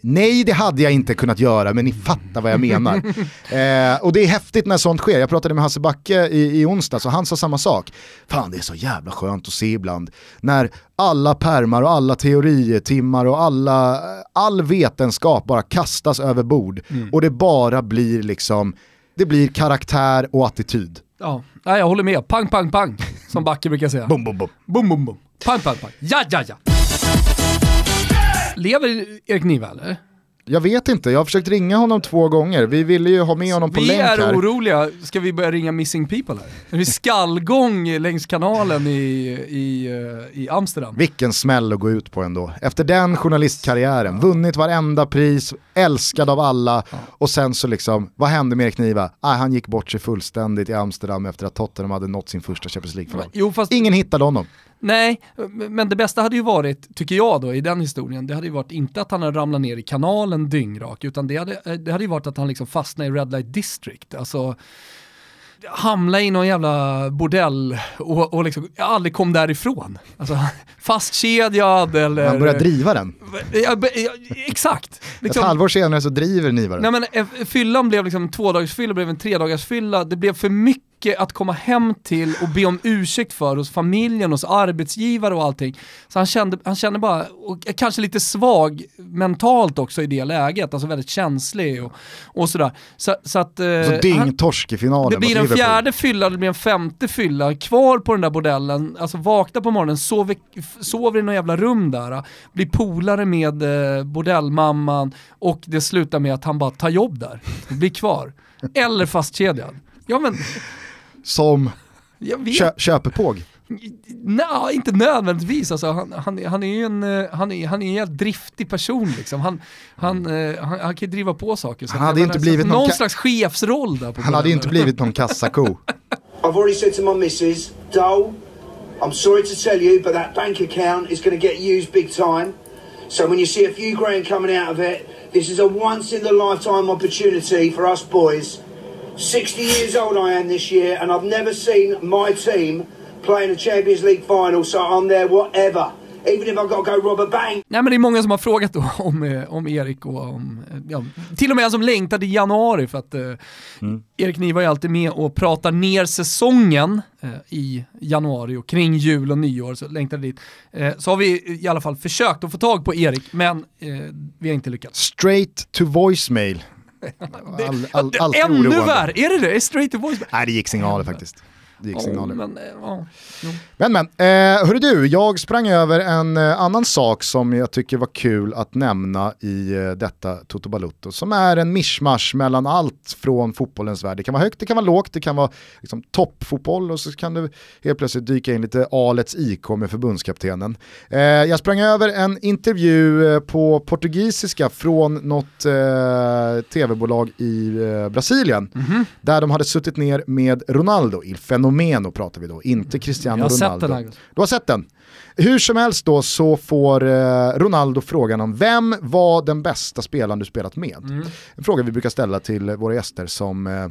Nej, det hade jag inte kunnat göra, men ni fattar vad jag menar. eh, och det är häftigt när sånt sker. Jag pratade med Hasse Backe i, i onsdags och han sa samma sak. Fan, det är så jävla skönt att se ibland när alla permar och alla teorietimmar och alla, all vetenskap bara kastas över bord mm. och det bara blir liksom, det blir karaktär och attityd. Ja, jag håller med. Pang, pang, pang, som Backe brukar säga. Bum, bum, bum. Bum, bum, bum. Pang, pang, pang. Ja, ja, ja. Lever Erik Niva eller? Jag vet inte, jag har försökt ringa honom två gånger. Vi ville ju ha med honom på Vi länk är här. oroliga, ska vi börja ringa missing people här? Det är skallgång längs kanalen i, i, eh, i Amsterdam. Vilken smäll att gå ut på ändå. Efter den journalistkarriären, vunnit varenda pris, älskad av alla och sen så liksom, vad hände med Erik Niva? Ah, han gick bort sig fullständigt i Amsterdam efter att Tottenham hade nått sin första Champions League-final. Ingen hittade honom. Nej, men det bästa hade ju varit, tycker jag då, i den historien, det hade ju varit inte att han hade ramlat ner i kanalen dyngrak, utan det hade, det hade ju varit att han liksom fastnade i Red Light District. Alltså, hamna i någon jävla bordell och, och liksom aldrig kom därifrån. Alltså, fastkedjad eller... Han började driva den. Ja, exakt. Liksom, Ett halvår senare så driver Niva den. Nej men eh, fyllan blev liksom en tvådagarsfylla, blev en tredagarsfylla. Det blev för mycket att komma hem till och be om ursäkt för hos familjen, hos arbetsgivare och allting. Så han kände, han kände bara, och kanske lite svag mentalt också i det läget, alltså väldigt känslig och, och sådär. Så, så att... eh, Så dyngtorsk i finalen det blir en fjärde fylla, det blir en femte fylla, kvar på den där bordellen, alltså vakna på morgonen, sover, sover i något jävla rum där, blir polare med eh, bordellmamman och det slutar med att han bara tar jobb där, blir kvar. Eller fastkedjad. Ja men, Som jag vet. kö köpepåg. Nej, inte nödvändigtvis. Alltså, han, han, han är ju en, eh, han är, han är en jävligt driftig person liksom. Han, han, eh, han, han kan ju driva på saker. Så Han hade inte blivit någon någon ka- slags chefsroll där på Han hade ju inte blivit någon kassako. I've already said to my missus, Dole, I'm sorry to tell you, but that bank account is going to get used big time. So when you see a few grand coming out of it, this is a once in a lifetime opportunity for us boys. 60 years old I am this year, and I've never seen my team play in a Champions League final, so I'm there whatever. Even if I've got to go rob a bank. Nej men det är många som har frågat då om, eh, om Erik och om, eh, ja, till och med en som längtade i januari för att eh, Erik Niva är alltid med och pratar ner säsongen eh, i januari och kring jul och nyår så längtade dit. Eh, så har vi i alla fall försökt att få tag på Erik men eh, vi har inte lyckats. Straight to voicemail. All, all, alltid Ännu värre, är det det? Är straight to voice? Nej det gick signaler faktiskt. Det gick Ja, signaler. men, eh, ja. Jo. Men men, eh, hörru du, jag sprang över en eh, annan sak som jag tycker var kul att nämna i eh, detta Toto Balutto, som är en mischmasch mellan allt från fotbollens värld. Det kan vara högt, det kan vara lågt, det kan vara liksom, toppfotboll och så kan det helt plötsligt dyka in lite Alets IK med förbundskaptenen. Eh, jag sprang över en intervju eh, på portugisiska från något eh, tv-bolag i Brasilien, där de hade suttit ner med Ronaldo, Il Fenomeno pratar vi då, inte Cristiano Jag har sett Ronaldo. den här. Du har sett den? Hur som helst då så får eh, Ronaldo frågan om vem var den bästa spelaren du spelat med? En fråga vi brukar ställa till våra gäster som eh,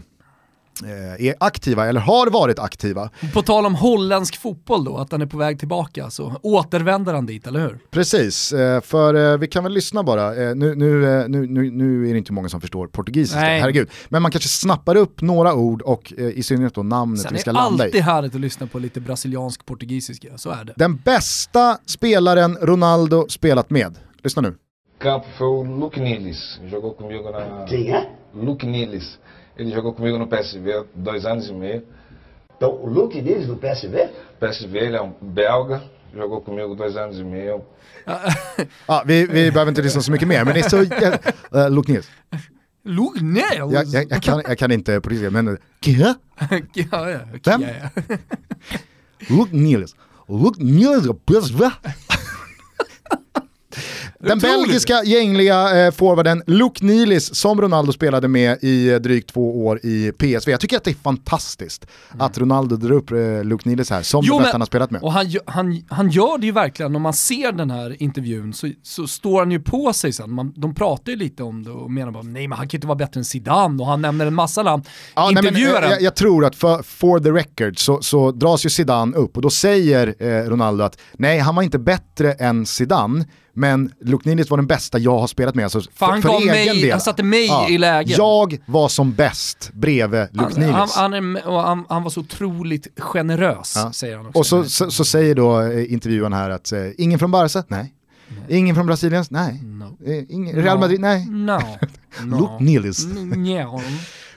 är aktiva eller har varit aktiva. På tal om holländsk fotboll då, att den är på väg tillbaka så återvänder han dit, eller hur? Precis, eh, för eh, vi kan väl lyssna bara. Eh, nu, nu, eh, nu, nu, nu är det inte många som förstår portugisiska, Nej. herregud. Men man kanske snappar upp några ord och eh, i synnerhet då namnet Sen vi är ska det landa alltid i. härligt att lyssna på lite brasiliansk portugisiska, så är det. Den bästa spelaren Ronaldo spelat med. Lyssna nu. campo foi o Luke Nilis. Jogou comigo na. Quem é? Luke Nilis. Ele jogou comigo no PSV dois anos e meio. Então, o Luke Neves do PSV? PSV, ele é um belga. Jogou comigo dois anos e meio. Ja, vi, vi behöver inte lyssna så mycket mer, men det är så... Uh, Luke Niels. Lugnell! Jag, jag, jag, kan, jag kan inte portugisiska, men... Kja? ja, ja, Vem? Luke Niels. Luke Niels va? Den belgiska gängliga eh, forwarden Luke Nilis som Ronaldo spelade med i eh, drygt två år i PSV. Jag tycker att det är fantastiskt att Ronaldo drar upp eh, Luke Nilis här som Mm. Jo, det bästa men- han har spelat med. Och han, han, han gör det ju verkligen, om man ser den här intervjun så, så står han ju på sig sen. Man, de pratar ju lite om det och menar bara nej men han kan ju inte vara bättre än Zidane och han nämner en massa namn. Ja, nej, men, eh, jag, jag tror att för, for the record så, så dras ju Zidane upp och då säger eh, Ronaldo att nej, han var inte bättre än Zidane, men Luke Nilis var den bästa jag har spelat med. Alltså, för, han för gav egen mig- del. han satte mig i lägen. Jag var som bäst bredvid han, Nilis. han, han, han, han var så otroligt generös, Ja. säger han också. och så, så, så säger då eh, intervjuaren här att eh, ingen från Barca? Nej. Ingen från Brasilien? Nej. No. Eh, ingen, Real Madrid? Nej. No. no. Luke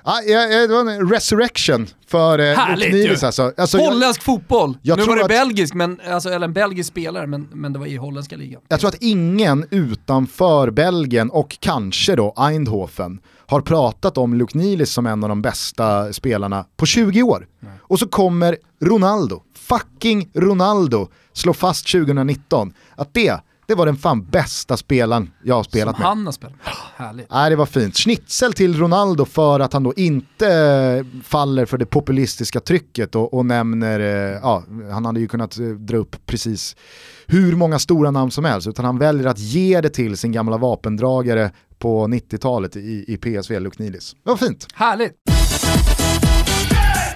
Nilis. Nja. Ja, det var en resurrection för eh, ju. alltså. alltså jag, Holländsk fotboll! jag nu var det att- belgisk, men, alltså, eller en belgisk spelare, men, men det var i holländska ligan. jag tror att ingen utanför Belgien och kanske då Eindhoven har pratat om Luknilis som en av de bästa spelarna på 20 år. Och så kommer Ronaldo, fucking Ronaldo, slå fast 2019 att det, det var den fan bästa spelaren jag har spelat Som med. han har spelat. Härligt. Nej, det var fint. Schnitzel till Ronaldo för att han då inte eh, faller för det populistiska trycket och, och nämner, eh, ja, han hade ju kunnat eh, dra upp precis hur många stora namn som helst, utan han väljer att ge det till sin gamla vapendragare på 90-talet i, i PSV, Luknilis. Det var fint. Härligt.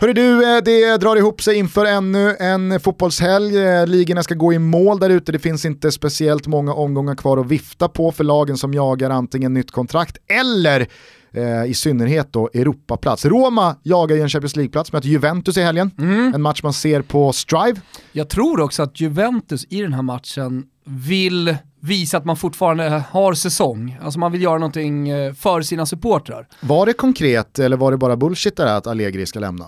Hörru du, eh, det drar ihop sig inför ännu en fotbollshelg. Eh, Ligorna ska gå i mål där ute. Det finns inte speciellt många omgångar kvar att vifta på för lagen som jagar antingen nytt kontrakt eller eh, i synnerhet då Europaplats. Roma jagar ju en Champions League-plats, möter Juventus i helgen. En match man ser på Strive. Jag tror också att Juventus i den här matchen vill visa att man fortfarande har säsong. Alltså man vill göra någonting för sina supportrar. Var det konkret eller var det bara bullshit där att Allegri ska lämna?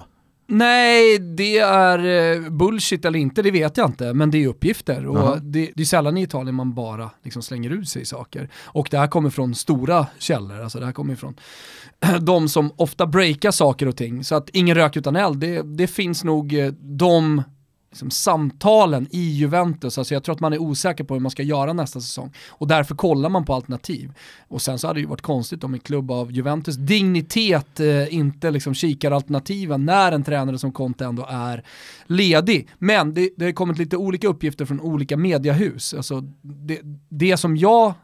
Nej, det är eh, bullshit eller inte, det vet jag inte. Men det är uppgifter och det, det är sällan i Italien man bara liksom slänger ut sig saker. Och det här kommer från stora källor, alltså det här kommer från de som ofta breakar saker och ting. Så att ingen rök utan eld, det, det finns nog eh, de liksom, samtalen i Juventus. Alltså jag tror att man är osäker på hur man ska göra nästa säsong. Och därför kollar man på alternativ. Och sen så hade det ju varit konstigt om en klubb av Juventus dignitet eh, inte liksom kikar alternativen när en tränare som Conte ändå är ledig. Men det, det har kommit lite olika uppgifter från olika mediahus. Alltså det, det som jag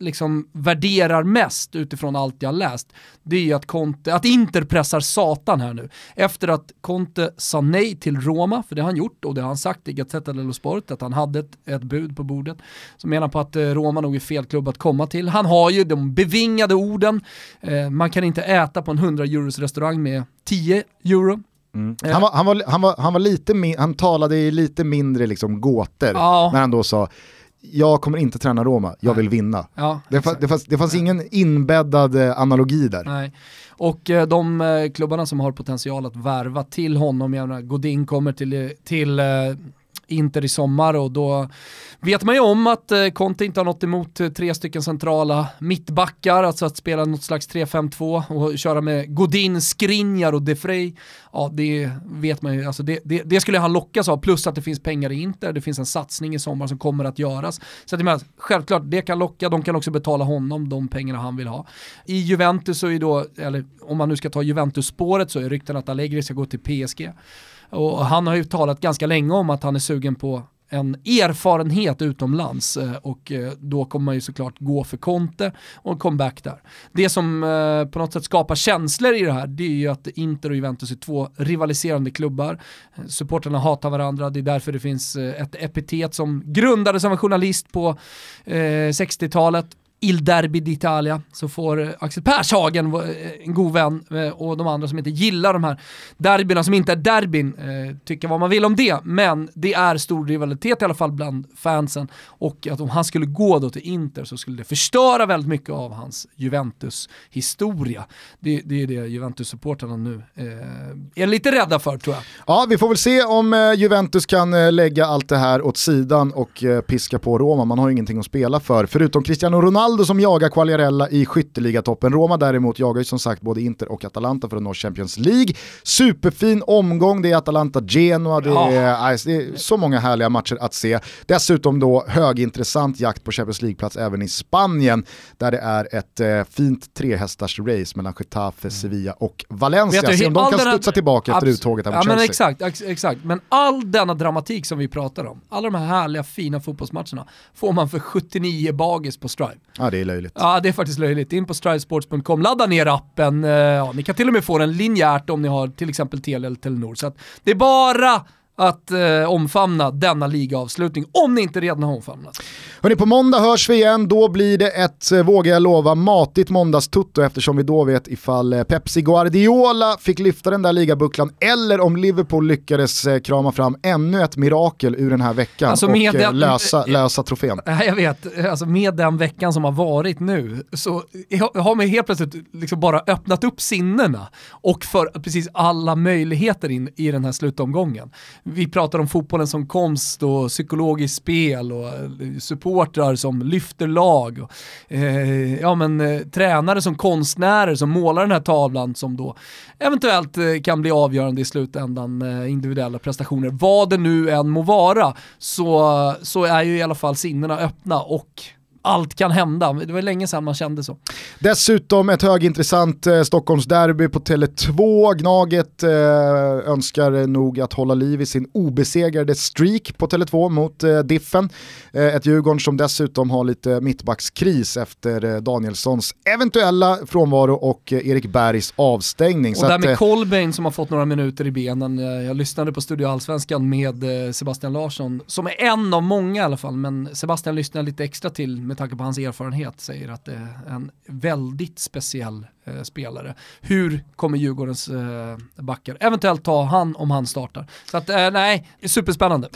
liksom värderar mest utifrån allt jag läst, det är ju att, Conte, att Inter pressar satan här nu. Efter att Conte sa nej till Roma, för det har han gjort och det har han sagt i Gazzetta dello Sport, att han hade ett, ett bud på bordet. Så menar på att eh, Roma nog är fel klubb att komma till. Han har ju de bevingade orden, eh, man kan inte äta på en 100 euros restaurang med 10 euro. Eh, Han, var, han, var, han, var, han, var lite han talade i lite mindre liksom gåtor Ja. när han då sa jag kommer inte träna Roma, jag vill vinna. Ja, Det, fa- det, fanns, det fanns ingen inbäddad eh, analogi där. Nej. Och eh, de eh, klubbarna som har potential att värva till honom, jag menar, Godin kommer till, till Inter i sommar och då vet man ju om att eh, Conte inte har något emot eh, tre stycken centrala mittbackar, alltså att spela något slags 3-5-2 och köra med Godin, Skriniar och Defrey. Ja, det vet man ju, alltså det, det, det skulle han lockas av, plus att det finns pengar i Inter, det finns en satsning i sommar som kommer att göras. Så att menar, självklart, det kan locka, de kan också betala honom de pengarna han vill ha. I Juventus så är då, eller om man nu ska ta Juventus-spåret så är rykten att Allegri ska gå till PSG. Och han har ju talat ganska länge om att han är sugen på en erfarenhet utomlands eh, och eh, då kommer man ju såklart gå för Conte och en comeback där. Det som eh, på något sätt skapar känslor i det här det är ju att Inter och Juventus är två rivaliserande klubbar. Supporterna hatar varandra, det är därför det finns ett epitet som grundades av en journalist på 60-talet Il Derby d'Italia så får eh, Axel Pershagen, eh, en god vän, eh, och de andra som inte gillar de här derbyna som inte är derbyn, eh, tycka vad man vill om det, men det är stor rivalitet i alla fall bland fansen och att om han skulle gå då till Inter så skulle det förstöra väldigt mycket av hans Juventus-historia. Det, det är det Juventus-supportrarna nu eh, är lite rädda för tror jag. Ja, vi får väl se om Juventus kan lägga allt det här åt sidan och piska på Roma. Man har ju ingenting att spela för, förutom Cristiano Ronaldo som jagar Quagliarella i skytteligatoppen. Roma däremot jagar ju som sagt både Inter och Atalanta för att nå Champions League. Superfin omgång, det är Atalanta-Genoa, det, Ja. det är så många härliga matcher att se. Dessutom då högintressant jakt på Champions League-plats även i Spanien, där det är ett eh, fint trehästars race mellan Getafe, Sevilla och Valencia. Vet du, Se om de kan denna- studsa tillbaka efter uttåget här ja, mot men Chelsea. exakt, ex exakt, men all denna dramatik som vi pratar om, alla de här härliga fina fotbollsmatcherna, får man för 79 bagis på Strive. Ja, det är löjligt. Ja, det är faktiskt löjligt. In på strivesports.com, ladda ner appen. Eh, ja, ni kan till och med få den linjärt om ni har till exempel Telia eller Telenor. Så att det är bara att eh, omfamna denna ligaavslutning, om ni inte redan har omfamnat. Hörrni, på måndag hörs vi igen. Då blir det ett, eh, vågar jag lova, matigt måndagstutto eftersom vi då vet ifall eh, Pepsi Guardiola fick lyfta den där ligabucklan eller om Liverpool lyckades eh, krama fram ännu ett mirakel ur den här veckan Alltså och den- lösa, lösa trofén. Jag vet, alltså med den veckan som har varit nu så har man helt plötsligt liksom bara öppnat upp sinnena och för precis alla möjligheter in i den här slutomgången. Vi pratar om fotbollen som konst och psykologiskt spel och eh, supportrar som lyfter lag. Och, eh, ja, men, eh, tränare som konstnärer som målar den här tavlan som då eventuellt eh, kan bli avgörande i slutändan, eh, individuella prestationer. Vad det nu än må vara så, så är ju i alla fall sinnena öppna och allt kan hända. Det var länge sedan man kände så. Dessutom ett högintressant eh, Stockholmsderby på Tele2. Gnaget eh, önskar nog att hålla liv i sin obesegrade streak på Tele2 mot eh, Diffen. Eh, ett Djurgården som dessutom har lite mittbackskris efter eh, Danielssons eventuella frånvaro och eh, Erik Bergs avstängning. Och Så där att, med eh, Kolbeinn som har fått några minuter i benen. Eh, Jag lyssnade på Studio Allsvenskan med eh, Sebastian Larsson, som är en av många i alla fall, men Sebastian lyssnar lite extra till med tanke på hans erfarenhet, säger att det är en väldigt speciell eh, spelare. Hur kommer Djurgårdens eh, backar eventuellt ta han om han startar? Så att eh, nej, superspännande.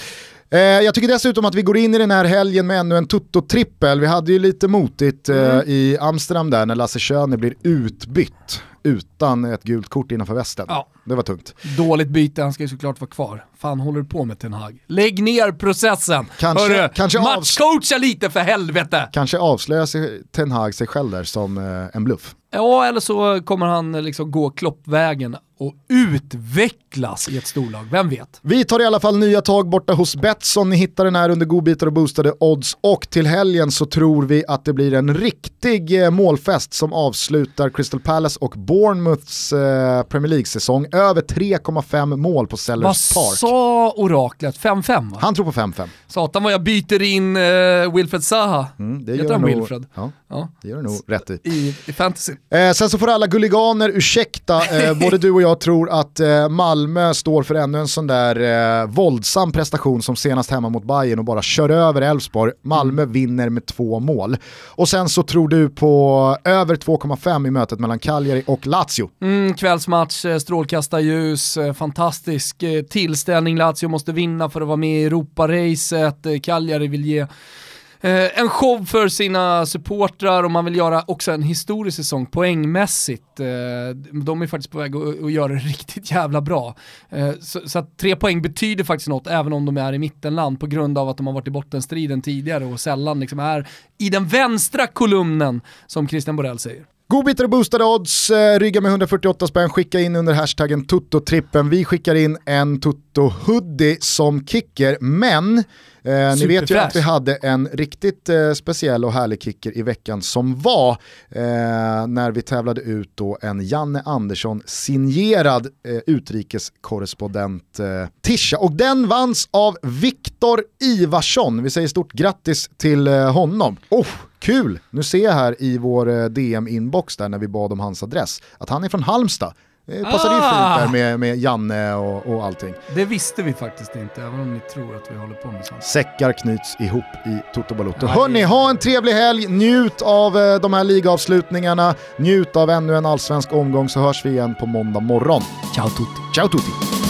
Eh, jag tycker dessutom att vi går in i den här helgen med ännu en Tutto-trippel. Vi hade ju lite motigt eh, Mm. i Amsterdam där när Lasse Schöne blir utbytt utan ett gult kort innanför västen. Ja. Det var tungt. Dåligt byte, han ska ju såklart vara kvar. Fan håller du på med Ten Hag? Lägg ner processen! Kanske- Hörru, kanske matchcoacha lite för helvete! Kanske avslöjar sig Ten Hag sig själv där som eh, en bluff. Ja, eller så kommer han eh, liksom gå kloppvägen och utvecklas i ett storlag, vem vet? Vi tar i alla fall nya tag borta hos Betsson. Ni hittar den här under godbitar och boostade odds. Och till helgen så tror vi att det blir en riktig eh, målfest som avslutar Crystal Palace och Bournemouths eh, Premier League-säsong. Över 3,5 mål på Sellers Park. Sa oraklet? 5-5 va? Han tror på 5-5. Satan vad jag byter in uh, Wilfred Zaha. Mm, det Heter gör han nog, Wilfred? Ja, Ja. det gör det nog rätt i. I, I fantasy. Eh, sen så får alla gulliganer ursäkta, eh, både du och jag tror att eh, Malmö står för ännu en sån där eh, våldsam prestation som senast hemma mot Bayern och bara kör över Elfsborg. Malmö Mm. vinner med två mål. Och sen så tror du på över 2,5 i mötet mellan Cagliari och Lazio. Mm, kvällsmatch, eh, strålkastarljus, eh, fantastisk eh, tillställning. Lazio måste vinna för att vara med i Europaracet. Eh, Cagliari vill ge eh, en show för sina supportrar och man vill göra också en historisk säsong poängmässigt. Eh, de är faktiskt på väg att, att göra det riktigt jävla bra. Eh, så, så att tre poäng betyder faktiskt något även om de är i mittenland på grund av att de har varit i bottenstriden tidigare och sällan liksom är i den vänstra kolumnen som Christian Borell säger. Godbitar och boostade odds, eh, rygga med 148 spänn, skicka in under hashtaggen tuttotrippen. Vi skickar in en tutto-hoodie som kicker, men eh, ni vet ju att vi hade en riktigt eh, speciell och härlig kicker i veckan som var eh, när vi tävlade ut då en Janne Andersson signerad eh, utrikeskorrespondent eh, Tisha. Och den vanns av Viktor Ivarsson. Vi säger stort grattis till honom. Oh, Kul! Nu ser jag här i vår eh, DM-inbox där när vi bad om hans adress att han är från Halmstad. Det passade ju Ah! fint där med, med Janne och, och allting. Det visste vi faktiskt inte, även om ni tror att vi håller på med sånt. Säckar knyts ihop i Toto Balotto. Aj. Hörni, ha en trevlig helg, njut av eh, de här ligaavslutningarna, njut av ännu en allsvensk omgång så hörs vi igen på måndag morgon. Ciao tutti! Ciao tutti!